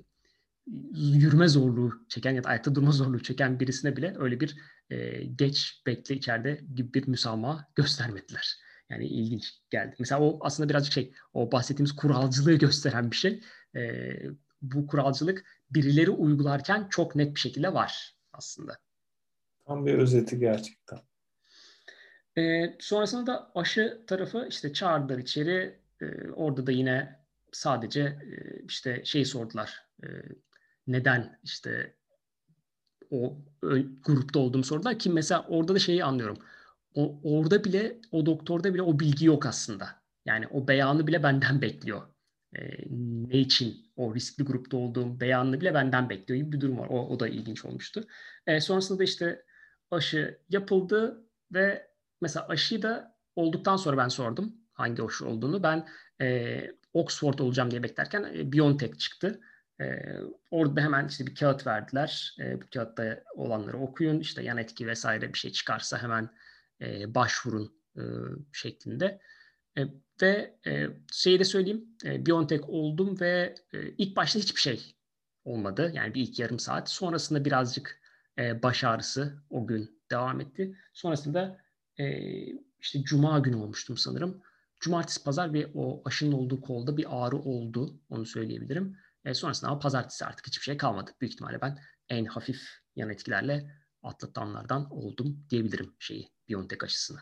yürüme zorluğu çeken ya da ayakta durma zorluğu çeken birisine bile öyle bir e, geç bekle içeride gibi bir müsamaha göstermediler. Yani ilginç geldi. Mesela o aslında birazcık şey, o bahsettiğimiz kuralcılığı gösteren bir şey. E, bu kuralcılık birileri uygularken çok net bir şekilde var aslında. Tam bir özeti gerçekten. E, sonrasında da aşı tarafı işte çağırdılar içeri. E, orada da yine sadece e, işte şey sordular. E, neden işte o grupta olduğumu sordular ki mesela orada da şeyi anlıyorum. O, orada bile o doktorda bile o bilgi yok aslında. Yani o beyanı bile benden bekliyor. E, ne için o riskli grupta olduğum beyanını bile benden bekliyor gibi bir durum var. O, o da ilginç olmuştu. E, sonrasında da işte aşı yapıldı ve mesela aşıyı da olduktan sonra ben sordum hangi aşı olduğunu. Ben e, Oxford olacağım diye beklerken e, BioNTech çıktı. E, orada hemen işte bir kağıt verdiler. E, bu kağıtta olanları okuyun. İşte yan etki vesaire bir şey çıkarsa hemen e, başvurun e, şeklinde. E, ve e, şeyi de söyleyeyim. E, BioNTech oldum ve e, ilk başta hiçbir şey olmadı. Yani bir ilk yarım saat. Sonrasında birazcık e, baş ağrısı o gün devam etti. Sonrasında e, işte cuma günü olmuştum sanırım. Cumartesi, pazar ve o aşının olduğu kolda bir ağrı oldu. Onu söyleyebilirim. E, sonrasında ama pazartesi artık hiçbir şey kalmadı. Büyük ihtimalle ben en hafif yan etkilerle atlatanlardan oldum diyebilirim şeyi Biontech aşısını.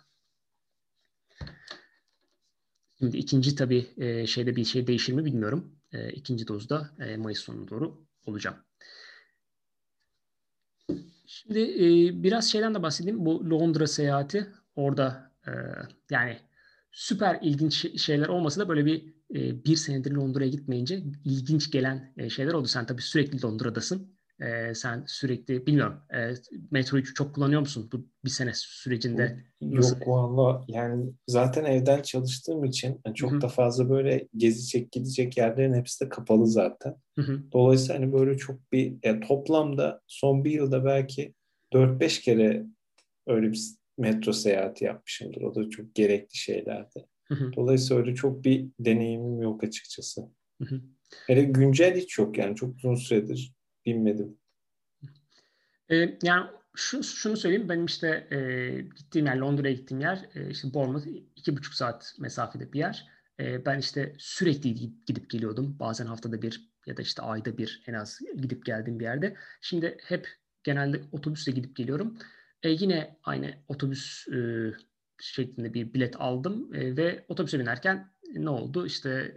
Şimdi ikinci tabii şeyde bir şey değişir mi bilmiyorum. E, ikinci dozda e, Mayıs sonuna doğru olacağım. Şimdi biraz şeyden de bahsedeyim. Bu Londra seyahati orada e, yani süper ilginç şeyler olmasa da böyle bir e, bir senedir Londra'ya gitmeyince ilginç gelen e, şeyler oldu. Sen tabii sürekli Londra'dasın. E, sen sürekli bilmiyorum e, metroyu çok kullanıyor musun bu bir sene sürecinde? Yok valla yani zaten evden çalıştığım için yani çok Hı-hı. da fazla böyle gezecek gidecek yerlerin hepsi de kapalı zaten. Hı-hı. Dolayısıyla hani böyle çok bir yani toplamda son bir yılda belki 4-5 kere öyle bir metro seyahati yapmışımdır. O da çok gerekli şeylerdi. Dolayısıyla öyle çok bir deneyimim yok açıkçası. Hele güncel hiç yok yani çok uzun süredir binmedim. Ee, yani şu, şunu söyleyeyim benim işte e, gittiğim yer Londra'ya gittiğim yer e, işte Bournemouth iki buçuk saat mesafede bir yer. E, ben işte sürekli gidip geliyordum. Bazen haftada bir ya da işte ayda bir en az gidip geldiğim bir yerde. Şimdi hep genelde otobüsle gidip geliyorum. E, yine aynı otobüs e, şeklinde bir bilet aldım e, ve otobüse binerken ne oldu? İşte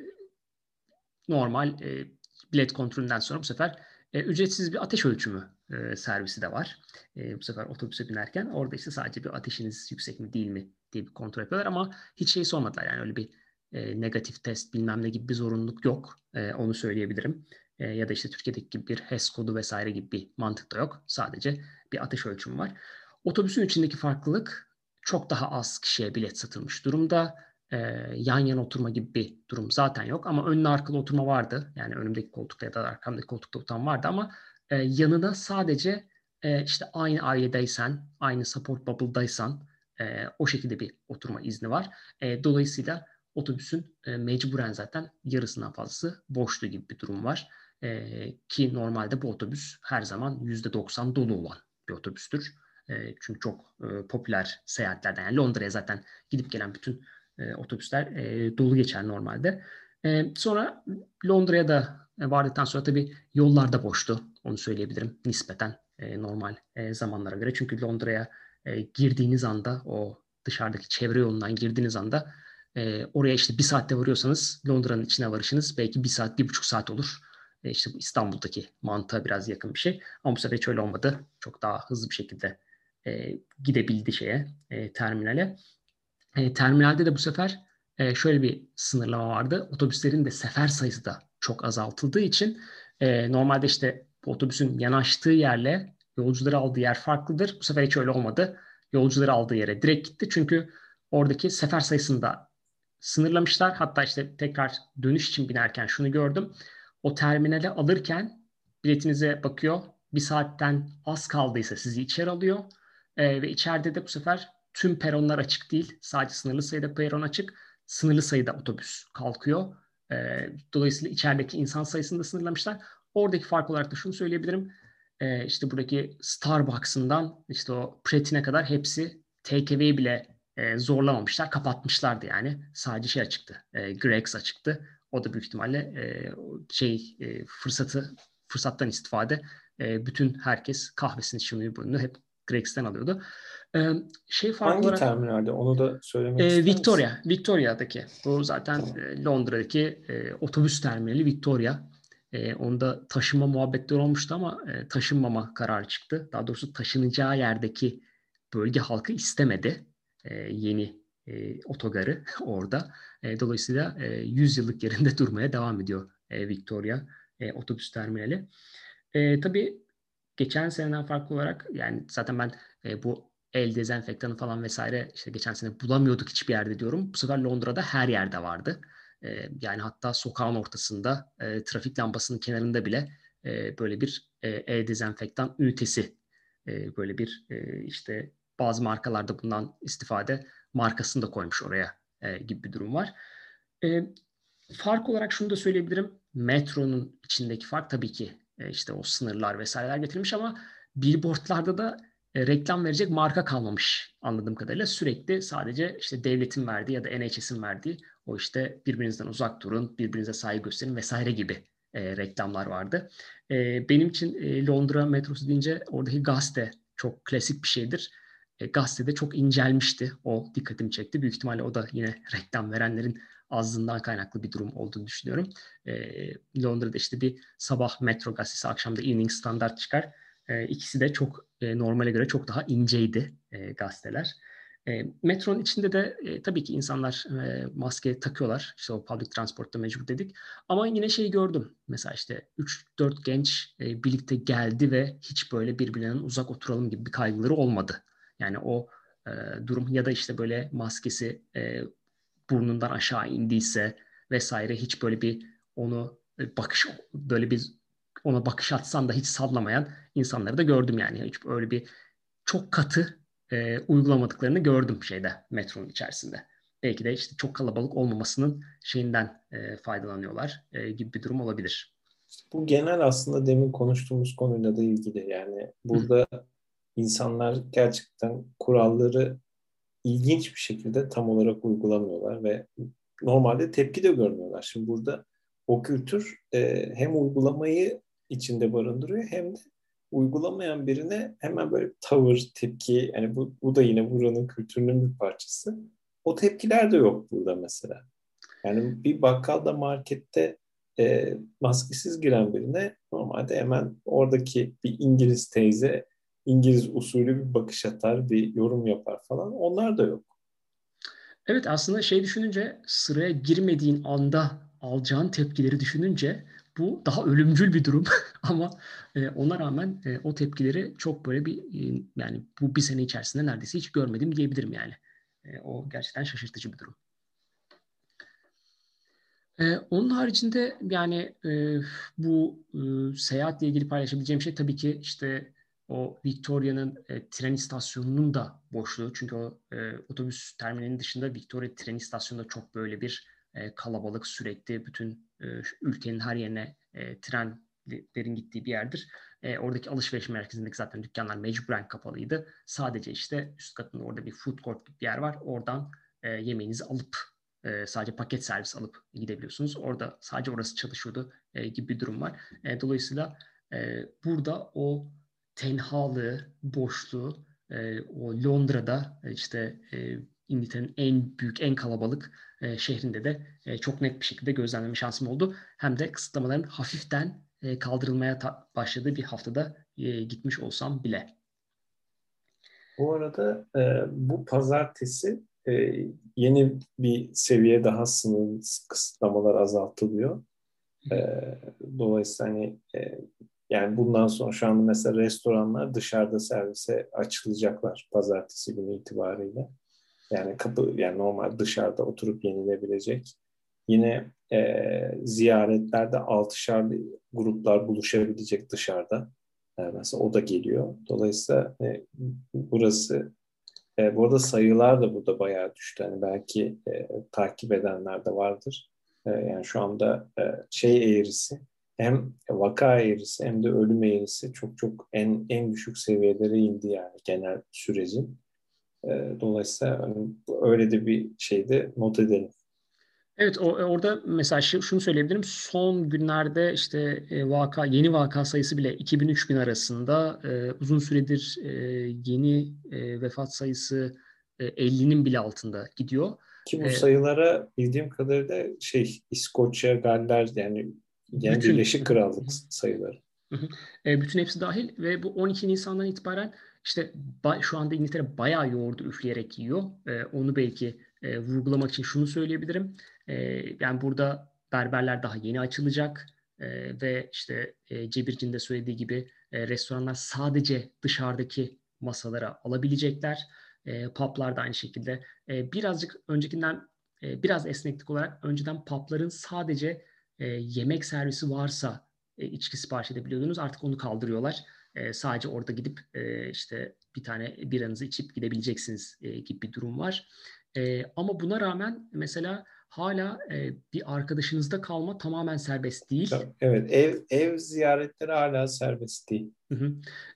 normal e, bilet kontrolünden sonra bu sefer e, ücretsiz bir ateş ölçümü e, servisi de var. E, bu sefer otobüse binerken orada işte sadece bir ateşiniz yüksek mi değil mi diye bir kontrol yapıyorlar ama hiç şey sormadılar yani öyle bir e, negatif test bilmem ne gibi bir zorunluluk yok. E, onu söyleyebilirim. E, ya da işte Türkiye'deki gibi bir HES kodu vesaire gibi bir mantık da yok. Sadece bir ateş ölçümü var. Otobüsün içindeki farklılık çok daha az kişiye bilet satılmış durumda. Ee, yan yana oturma gibi bir durum zaten yok ama önlü arkalı oturma vardı. Yani önümdeki koltukta ya da arkamdaki koltukta oturan vardı ama e, yanına sadece e, işte aynı ailedeysen, aynı support bubble'daysan e, o şekilde bir oturma izni var. E, dolayısıyla otobüsün e, mecburen zaten yarısından fazlası boşluğu gibi bir durum var. E, ki normalde bu otobüs her zaman %90 dolu olan bir otobüstür. E, çünkü çok e, popüler seyahatlerden. Yani Londra'ya zaten gidip gelen bütün e, otobüsler e, dolu geçer normalde. Sonra Londra'ya da vardıktan sonra tabii yollar da boştu. Onu söyleyebilirim nispeten normal zamanlara göre. Çünkü Londra'ya girdiğiniz anda o dışarıdaki çevre yolundan girdiğiniz anda oraya işte bir saatte varıyorsanız Londra'nın içine varışınız belki bir saat, bir buçuk saat olur. E, işte bu İstanbul'daki mantığa biraz yakın bir şey. Ama bu sefer hiç öyle olmadı. Çok daha hızlı bir şekilde e, gidebildi şeye, e, terminale. E, terminalde de bu sefer e, şöyle bir sınırlama vardı. Otobüslerin de sefer sayısı da çok azaltıldığı için e, normalde işte otobüsün yanaştığı yerle yolcuları aldığı yer farklıdır. Bu sefer hiç öyle olmadı. Yolcuları aldığı yere direkt gitti. Çünkü oradaki sefer sayısını da sınırlamışlar. Hatta işte tekrar dönüş için binerken şunu gördüm. O terminale alırken biletinize bakıyor. Bir saatten az kaldıysa sizi içeri alıyor. E, ve içeride de bu sefer tüm peronlar açık değil. Sadece sınırlı sayıda peron açık. Sınırlı sayıda otobüs kalkıyor. E, dolayısıyla içerideki insan sayısını da sınırlamışlar. Oradaki fark olarak da şunu söyleyebilirim. E, işte buradaki Starbucks'ından işte o Pretty'ne kadar hepsi takeaway bile e, zorlamamışlar, kapatmışlardı yani. Sadece şey açıktı, e, Grex açıktı. O da büyük ihtimalle e, şey e, fırsatı fırsattan istifade e, bütün herkes kahvesini şunu bunu hep Grex'ten alıyordu. E, şey farklı Hangi olarak, terminalde? Onu da söylemek e, Victoria, misin? Victoria'daki. Bu zaten e, Londra'daki e, otobüs terminali Victoria. E, onda taşınma muhabbetleri olmuştu ama e, taşınmama kararı çıktı. Daha doğrusu taşınacağı yerdeki bölge halkı istemedi e, yeni e, otogarı orada. E, dolayısıyla e, 100 yıllık yerinde durmaya devam ediyor e, Victoria e, otobüs terminali. E, tabii geçen seneden farklı olarak yani zaten ben e, bu el dezenfektanı falan vesaire işte geçen sene bulamıyorduk hiçbir yerde diyorum. Bu sefer Londra'da her yerde vardı. E, yani hatta sokağın ortasında e, trafik lambasının kenarında bile e, böyle bir e, el dezenfektan ünitesi e, böyle bir e, işte bazı markalarda bundan istifade markasını da koymuş oraya e, gibi bir durum var. E, fark olarak şunu da söyleyebilirim. Metronun içindeki fark tabii ki e, işte o sınırlar vesaireler getirilmiş ama billboardlarda da e, reklam verecek marka kalmamış anladığım kadarıyla. Sürekli sadece işte devletin verdiği ya da NHS'in verdiği o işte birbirinizden uzak durun, birbirinize saygı gösterin vesaire gibi e, reklamlar vardı. E, benim için e, Londra metrosu deyince oradaki gazete çok klasik bir şeydir. E, gazetede çok incelmişti. O dikkatimi çekti. Büyük ihtimalle o da yine reklam verenlerin azlığından kaynaklı bir durum olduğunu düşünüyorum. E, Londra'da işte bir sabah Metro gazetesi, akşam da Evening Standard çıkar. E, ikisi de çok e, normale göre çok daha inceydi e, gazeteler. E, metronun içinde de e, tabii ki insanlar e, maske takıyorlar. İşte o public transportta mecbur dedik. Ama yine şeyi gördüm. Mesela işte 3-4 genç e, birlikte geldi ve hiç böyle birbirlerinin uzak oturalım gibi bir kaygıları olmadı. Yani o e, durum ya da işte böyle maskesi e, burnundan aşağı indiyse vesaire hiç böyle bir onu e, bakış böyle bir ona bakış atsan da hiç sallamayan insanları da gördüm yani. Hiç öyle bir çok katı e, uygulamadıklarını gördüm şeyde metronun içerisinde. Belki de işte çok kalabalık olmamasının şeyinden e, faydalanıyorlar e, gibi bir durum olabilir. Bu genel aslında demin konuştuğumuz konuyla da ilgili yani burada Hı. insanlar gerçekten kuralları ilginç bir şekilde tam olarak uygulamıyorlar ve normalde tepki de görmüyorlar. Şimdi burada o kültür e, hem uygulamayı içinde barındırıyor hem de uygulamayan birine hemen böyle tavır, tepki yani bu, bu da yine buranın kültürünün bir parçası. O tepkiler de yok burada mesela. Yani bir bakkalda markette e, maskesiz giren birine normalde hemen oradaki bir İngiliz teyze İngiliz usulü bir bakış atar, bir yorum yapar falan. Onlar da yok. Evet aslında şey düşününce sıraya girmediğin anda alacağın tepkileri düşününce bu daha ölümcül bir durum ama e, ona rağmen e, o tepkileri çok böyle bir e, yani bu bir sene içerisinde neredeyse hiç görmedim diyebilirim yani. E, o gerçekten şaşırtıcı bir durum. E, onun haricinde yani e, bu e, seyahatle ilgili paylaşabileceğim şey tabii ki işte o Victoria'nın e, tren istasyonunun da boşluğu. Çünkü o e, otobüs terminalinin dışında Victoria tren istasyonunda çok böyle bir e, kalabalık sürekli bütün e, ülkenin her yerine e, trenlerin gittiği bir yerdir. E, oradaki alışveriş merkezindeki zaten dükkanlar mecburen kapalıydı. Sadece işte üst katında orada bir food court gibi bir yer var. Oradan e, yemeğinizi alıp e, sadece paket servis alıp gidebiliyorsunuz. Orada sadece orası çalışıyordu e, gibi bir durum var. E, dolayısıyla e, burada o tenhalığı, boşluğu e, o Londra'da e, işte e, İngiltere'nin en büyük, en kalabalık e, şehrinde de e, çok net bir şekilde gözlemleme şansım oldu. Hem de kısıtlamaların hafiften e, kaldırılmaya ta- başladığı bir haftada e, gitmiş olsam bile. Bu arada e, bu pazartesi e, yeni bir seviye daha sınır kısıtlamalar azaltılıyor. E, dolayısıyla hani e, yani bundan sonra şu anda mesela restoranlar dışarıda servise açılacaklar pazartesi günü itibariyle. Yani kapı yani normal dışarıda oturup yenilebilecek. Yine e, ziyaretlerde altışar gruplar buluşabilecek dışarıda. Yani mesela o da geliyor. Dolayısıyla e, burası e, bu arada sayılar da burada bayağı düştü. Yani belki e, takip edenler de vardır. E, yani şu anda e, şey eğrisi hem vaka eğrisi hem de ölüm eğrisi çok çok en en düşük seviyelere indi yani genel sürecin. E, dolayısıyla hani, öyle de bir şeyde not edelim. Evet o, orada mesela şu, şunu söyleyebilirim. Son günlerde işte e, vaka yeni vaka sayısı bile 2000-3000 arasında e, uzun süredir e, yeni e, vefat sayısı e, 50'nin bile altında gidiyor. Ki bu e, sayılara bildiğim kadarıyla şey İskoçya, Galler yani Birleşik Krallık sayıları. E, bütün hepsi dahil ve bu 12 Nisan'dan itibaren işte şu anda İngiltere bayağı yoğurdu üfleyerek yiyor. E, onu belki e, vurgulamak için şunu söyleyebilirim. E, yani burada berberler daha yeni açılacak e, ve işte e, Cebircin de söylediği gibi e, restoranlar sadece dışarıdaki masalara alabilecekler. E, publar da aynı şekilde. E, birazcık öncekinden e, biraz esneklik olarak önceden pubların sadece e, yemek servisi varsa e, içki sipariş edebiliyordunuz. Artık onu kaldırıyorlar. E, sadece orada gidip e, işte bir tane biranızı içip gidebileceksiniz e, gibi bir durum var. E, ama buna rağmen mesela hala e, bir arkadaşınızda kalma tamamen serbest değil. Evet, ev ev ziyaretleri hala serbest değil. Hı hı.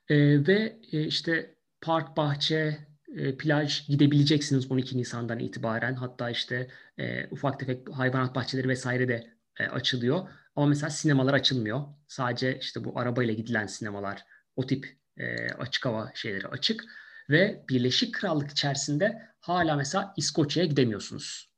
E, ve e, işte park, bahçe, e, plaj gidebileceksiniz 12 Nisan'dan itibaren. Hatta işte e, ufak tefek hayvanat bahçeleri vesaire de e, açılıyor. Ama mesela sinemalar açılmıyor. Sadece işte bu arabayla gidilen sinemalar, o tip e, açık hava şeyleri açık. Ve Birleşik Krallık içerisinde hala mesela İskoçya'ya gidemiyorsunuz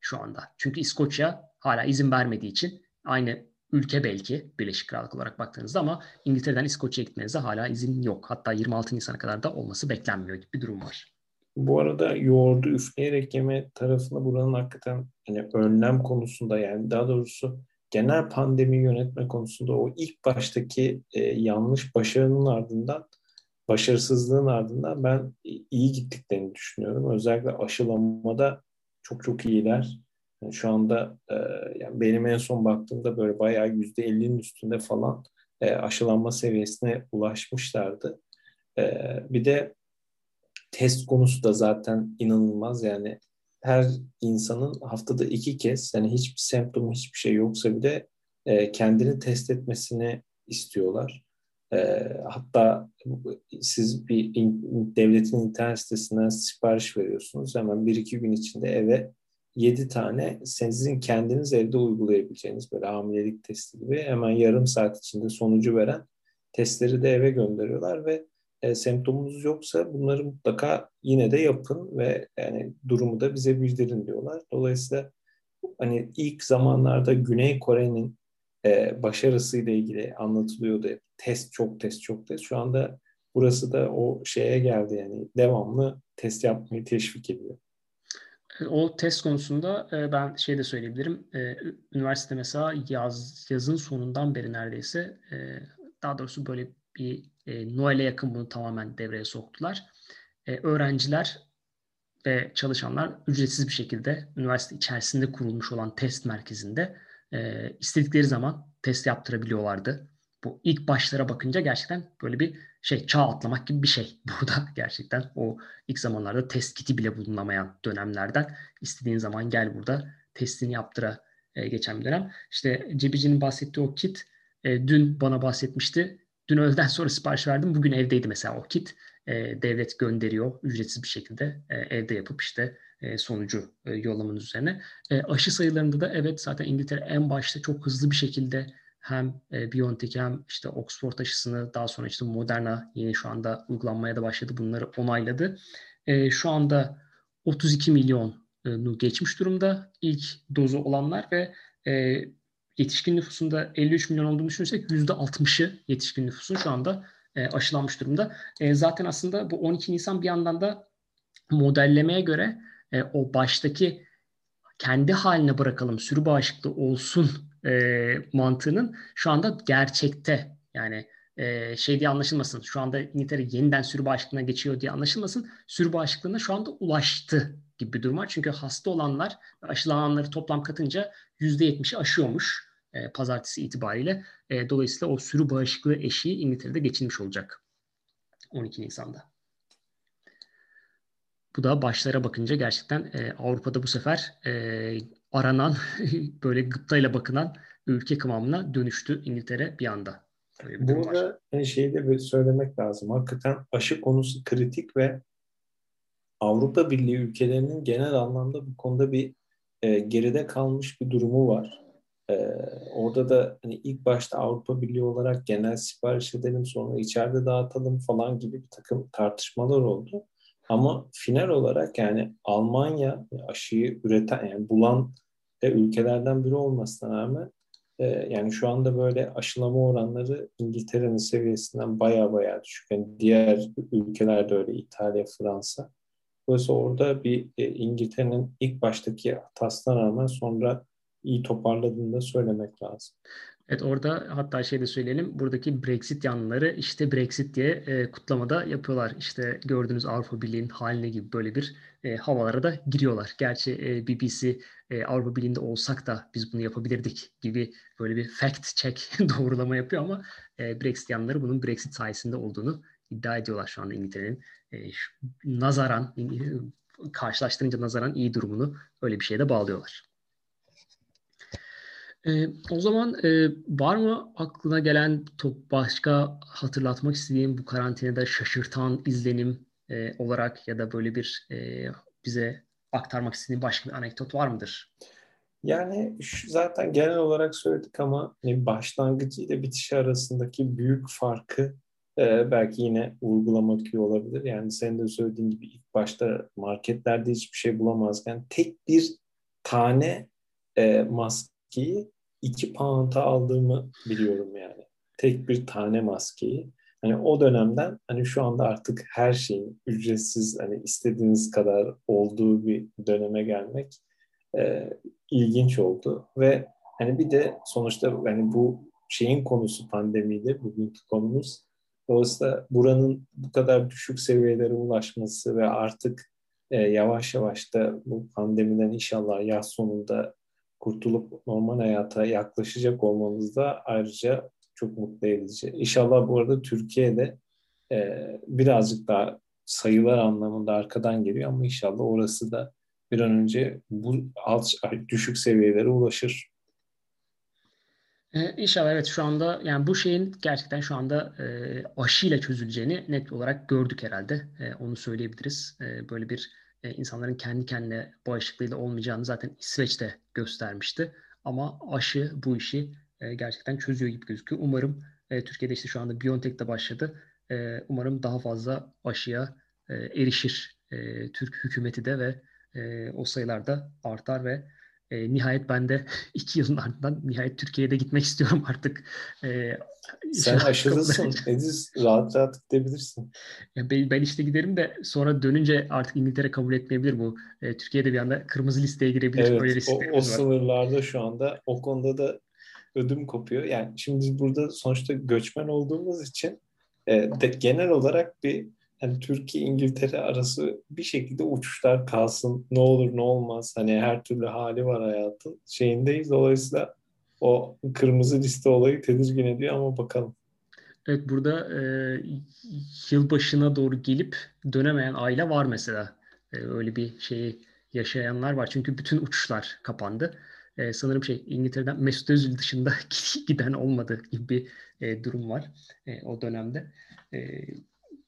şu anda. Çünkü İskoçya hala izin vermediği için aynı ülke belki Birleşik Krallık olarak baktığınızda ama İngiltere'den İskoçya'ya gitmenize hala izin yok. Hatta 26 Nisan'a kadar da olması beklenmiyor gibi bir durum var. Bu arada yoğurdu üfleyerek yeme tarafında buranın hakikaten hani önlem konusunda yani daha doğrusu genel pandemi yönetme konusunda o ilk baştaki e, yanlış başarının ardından başarısızlığın ardından ben iyi gittiklerini düşünüyorum. Özellikle aşılamada çok çok iyiler. Yani şu anda e, yani benim en son baktığımda böyle bayağı yüzde 50'nin üstünde falan e, aşılanma seviyesine ulaşmışlardı. E, bir de test konusu da zaten inanılmaz. Yani her insanın haftada iki kez yani hiçbir semptom hiçbir şey yoksa bile e, kendini test etmesini istiyorlar. E, hatta siz bir in, devletin internet sitesinden sipariş veriyorsunuz. Hemen bir iki gün içinde eve yedi tane sizin kendiniz evde uygulayabileceğiniz böyle hamilelik testi gibi hemen yarım saat içinde sonucu veren testleri de eve gönderiyorlar ve e, semptomunuz yoksa bunları mutlaka yine de yapın ve yani durumu da bize bildirin diyorlar. Dolayısıyla hani ilk zamanlarda Güney Kore'nin e, başarısıyla ilgili anlatılıyordu. Test çok test çok test. Şu anda burası da o şeye geldi yani devamlı test yapmayı teşvik ediyor. O test konusunda e, ben şey de söyleyebilirim. E, üniversite mesela yaz yazın sonundan beri neredeyse e, daha doğrusu böyle bir e, Noel'e yakın bunu tamamen devreye soktular. E, öğrenciler ve çalışanlar ücretsiz bir şekilde üniversite içerisinde kurulmuş olan test merkezinde e, istedikleri zaman test yaptırabiliyorlardı. Bu ilk başlara bakınca gerçekten böyle bir şey çağ atlamak gibi bir şey burada gerçekten. O ilk zamanlarda test kiti bile bulunamayan dönemlerden istediğin zaman gel burada testini yaptıra e, geçen bir dönem. İşte Cebici'nin bahsettiği o kit e, dün bana bahsetmişti. Dün öğleden sonra sipariş verdim. Bugün evdeydi mesela o kit. E, devlet gönderiyor ücretsiz bir şekilde e, evde yapıp işte e, sonucu e, yollamanız üzerine. E, aşı sayılarında da evet zaten İngiltere en başta çok hızlı bir şekilde hem e, BioNTech hem işte Oxford aşısını daha sonra işte Moderna yeni şu anda uygulanmaya da başladı. Bunları onayladı. E, şu anda 32 milyonu geçmiş durumda ilk dozu olanlar ve e, yetişkin nüfusunda 53 milyon olduğunu düşünürsek %60'ı yetişkin nüfusun şu anda e, aşılanmış durumda. E, zaten aslında bu 12 Nisan bir yandan da modellemeye göre e, o baştaki kendi haline bırakalım sürü bağışıklığı olsun e, mantığının şu anda gerçekte yani e, şey diye anlaşılmasın. Şu anda İngiltere yeniden sürü bağışıklığına geçiyor diye anlaşılmasın. Sürü bağışıklığına şu anda ulaştı gibi bir durum var. Çünkü hasta olanlar aşılananları toplam katınca %70'i aşıyormuş e, pazartesi itibariyle. E, dolayısıyla o sürü bağışıklığı eşiği İngiltere'de geçilmiş olacak 12 Nisan'da. Bu da başlara bakınca gerçekten e, Avrupa'da bu sefer e, aranan, böyle gıptayla bakılan ülke kıvamına dönüştü İngiltere bir anda. Bir Burada şeyi de söylemek lazım. Hakikaten aşı konusu kritik ve Avrupa Birliği ülkelerinin genel anlamda bu konuda bir e, geride kalmış bir durumu var. E, orada da hani ilk başta Avrupa Birliği olarak genel sipariş edelim sonra içeride dağıtalım falan gibi bir takım tartışmalar oldu. Ama final olarak yani Almanya aşıyı üreten yani bulan ülkelerden biri olmasına rağmen e, yani şu anda böyle aşılama oranları İngiltere'nin seviyesinden baya baya düşük. Yani diğer ülkelerde öyle İtalya, Fransa. Dolayısıyla orada bir e, İngiltere'nin ilk baştaki hatasına rağmen sonra iyi toparladığını da söylemek lazım. Evet orada hatta şey de söyleyelim. Buradaki Brexit yanlıları işte Brexit diye e, kutlamada yapıyorlar. İşte gördüğünüz Avrupa Birliği'nin haline gibi böyle bir e, havalara da giriyorlar. Gerçi e, BBC e, Avrupa Birliği'nde olsak da biz bunu yapabilirdik gibi böyle bir fact check doğrulama yapıyor ama e, Brexit yanlıları bunun Brexit sayesinde olduğunu iddia ediyorlar şu anda İngiltere'nin. E, nazaran karşılaştırınca nazaran iyi durumunu öyle bir şeye de bağlıyorlar. E, o zaman e, var mı aklına gelen top başka hatırlatmak istediğim bu karantinada şaşırtan izlenim e, olarak ya da böyle bir e, bize aktarmak istediğin başka bir anekdot var mıdır? Yani şu zaten genel olarak söyledik ama hani başlangıcı ile bitişi arasındaki büyük farkı e, belki yine uygulamak iyi olabilir. Yani senin de söylediğin gibi ilk başta marketlerde hiçbir şey bulamazken tek bir tane e, maskeyi iki pound'a aldığımı biliyorum yani. Tek bir tane maskeyi. Hani o dönemden hani şu anda artık her şeyin ücretsiz hani istediğiniz kadar olduğu bir döneme gelmek e, ilginç oldu ve hani bir de sonuçta hani bu şeyin konusu pandemiydi bugünkü konumuz. Dolayısıyla buranın bu kadar düşük seviyelere ulaşması ve artık e, yavaş yavaş da bu pandemiden inşallah yaz sonunda kurtulup normal hayata yaklaşacak olmamız da ayrıca çok mutlu edici. İnşallah bu arada Türkiye'de e, birazcık daha sayılar anlamında arkadan geliyor ama inşallah orası da bir an önce bu alt düşük seviyelere ulaşır. Ee, inşallah evet şu anda yani bu şeyin gerçekten şu anda e, aşıyla çözüleceğini net olarak gördük herhalde. E, onu söyleyebiliriz. E, böyle bir e, insanların kendi kendine bağışıklığıyla olmayacağını zaten İsveç'te göstermişti. Ama aşı bu işi e, gerçekten çözüyor gibi gözüküyor. Umarım e, Türkiye'de işte şu anda BioNTech de başladı. E, umarım daha fazla aşıya e, erişir e, Türk hükümeti de ve e, o sayılar da artar ve e, nihayet ben de iki yılın ardından nihayet Türkiye'de gitmek istiyorum artık. E, Sen aşırısın. Ediz rahat rahat gidebilirsin. Ya ben, ben işte giderim de sonra dönünce artık İngiltere kabul etmeyebilir bu. E, Türkiye'de bir anda kırmızı listeye girebilir. Evet, Öyle o, o sınırlarda şu anda o konuda da ödüm kopuyor. Yani şimdi biz burada sonuçta göçmen olduğumuz için e, de, genel olarak bir hani Türkiye İngiltere arası bir şekilde uçuşlar kalsın. Ne olur ne olmaz. Hani her türlü hali var hayatın şeyindeyiz. Dolayısıyla o kırmızı liste olayı tedirgin ediyor ama bakalım. Evet burada e, yılbaşına doğru gelip dönemeyen aile var mesela. E, öyle bir şeyi yaşayanlar var. Çünkü bütün uçuşlar kapandı. E, sanırım şey İngiltere'den Mesut Özil dışında giden olmadı gibi bir e, durum var e, o dönemde. E,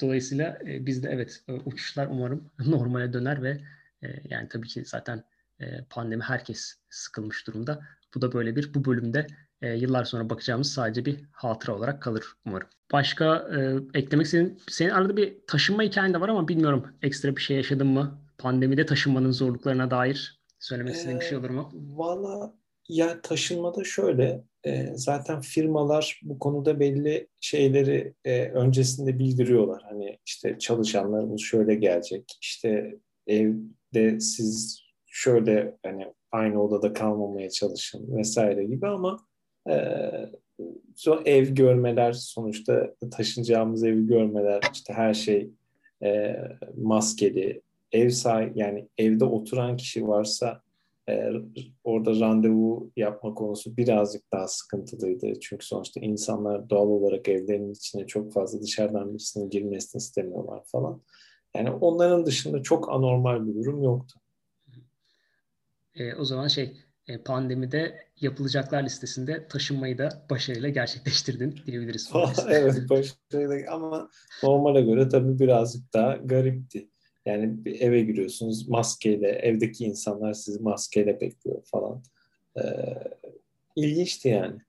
dolayısıyla e, bizde evet e, uçuşlar umarım normale döner ve e, yani tabii ki zaten e, pandemi herkes sıkılmış durumda. Bu da böyle bir bu bölümde e, yıllar sonra bakacağımız sadece bir hatıra olarak kalır umarım. Başka e, eklemek istediğin, senin arada bir taşınma hikayen de var ama bilmiyorum ekstra bir şey yaşadın mı? Pandemide taşınmanın zorluklarına dair söylemek istediğin bir şey olur mu? Ee, Valla ya taşınmada şöyle e, zaten firmalar bu konuda belli şeyleri e, öncesinde bildiriyorlar. Hani işte çalışanlarımız şöyle gelecek, işte evde siz şöyle hani aynı odada kalmamaya çalışın vesaire gibi ama e, so ev görmeler sonuçta taşınacağımız evi görmeler işte her şey e, maskeli ev sahibi yani evde oturan kişi varsa e, orada randevu yapma konusu birazcık daha sıkıntılıydı. Çünkü sonuçta insanlar doğal olarak evlerinin içine çok fazla dışarıdan birisinin girmesini istemiyorlar falan. Yani onların dışında çok anormal bir durum yoktu. E, o zaman şey e, pandemide yapılacaklar listesinde taşınmayı da başarıyla gerçekleştirdin diyebiliriz. evet başarıyla ama normale göre tabii birazcık daha garipti. Yani bir eve giriyorsunuz maskeyle, evdeki insanlar sizi maskeyle bekliyor falan. Ee, ilginçti yani.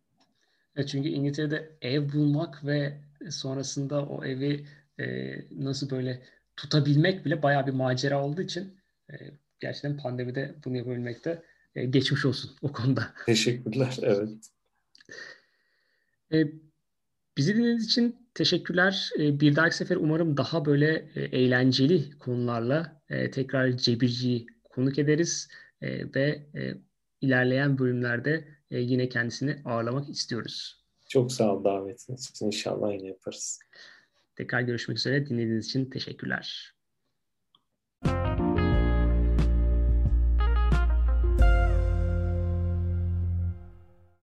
Evet, çünkü İngiltere'de ev bulmak ve sonrasında o evi e, nasıl böyle tutabilmek bile bayağı bir macera olduğu için e, gerçekten pandemide bunu yapabilmekte e, geçmiş olsun o konuda. Teşekkürler, evet. E, bizi dinlediğiniz için teşekkürler. E, bir dahaki sefer umarım daha böyle e, eğlenceli konularla e, tekrar Cebirci'yi konuk ederiz e, ve ilerleyen bölümlerde yine kendisini ağırlamak istiyoruz. Çok sağ ol davetiniz için. İnşallah yine yaparız. Tekrar görüşmek üzere. Dinlediğiniz için teşekkürler.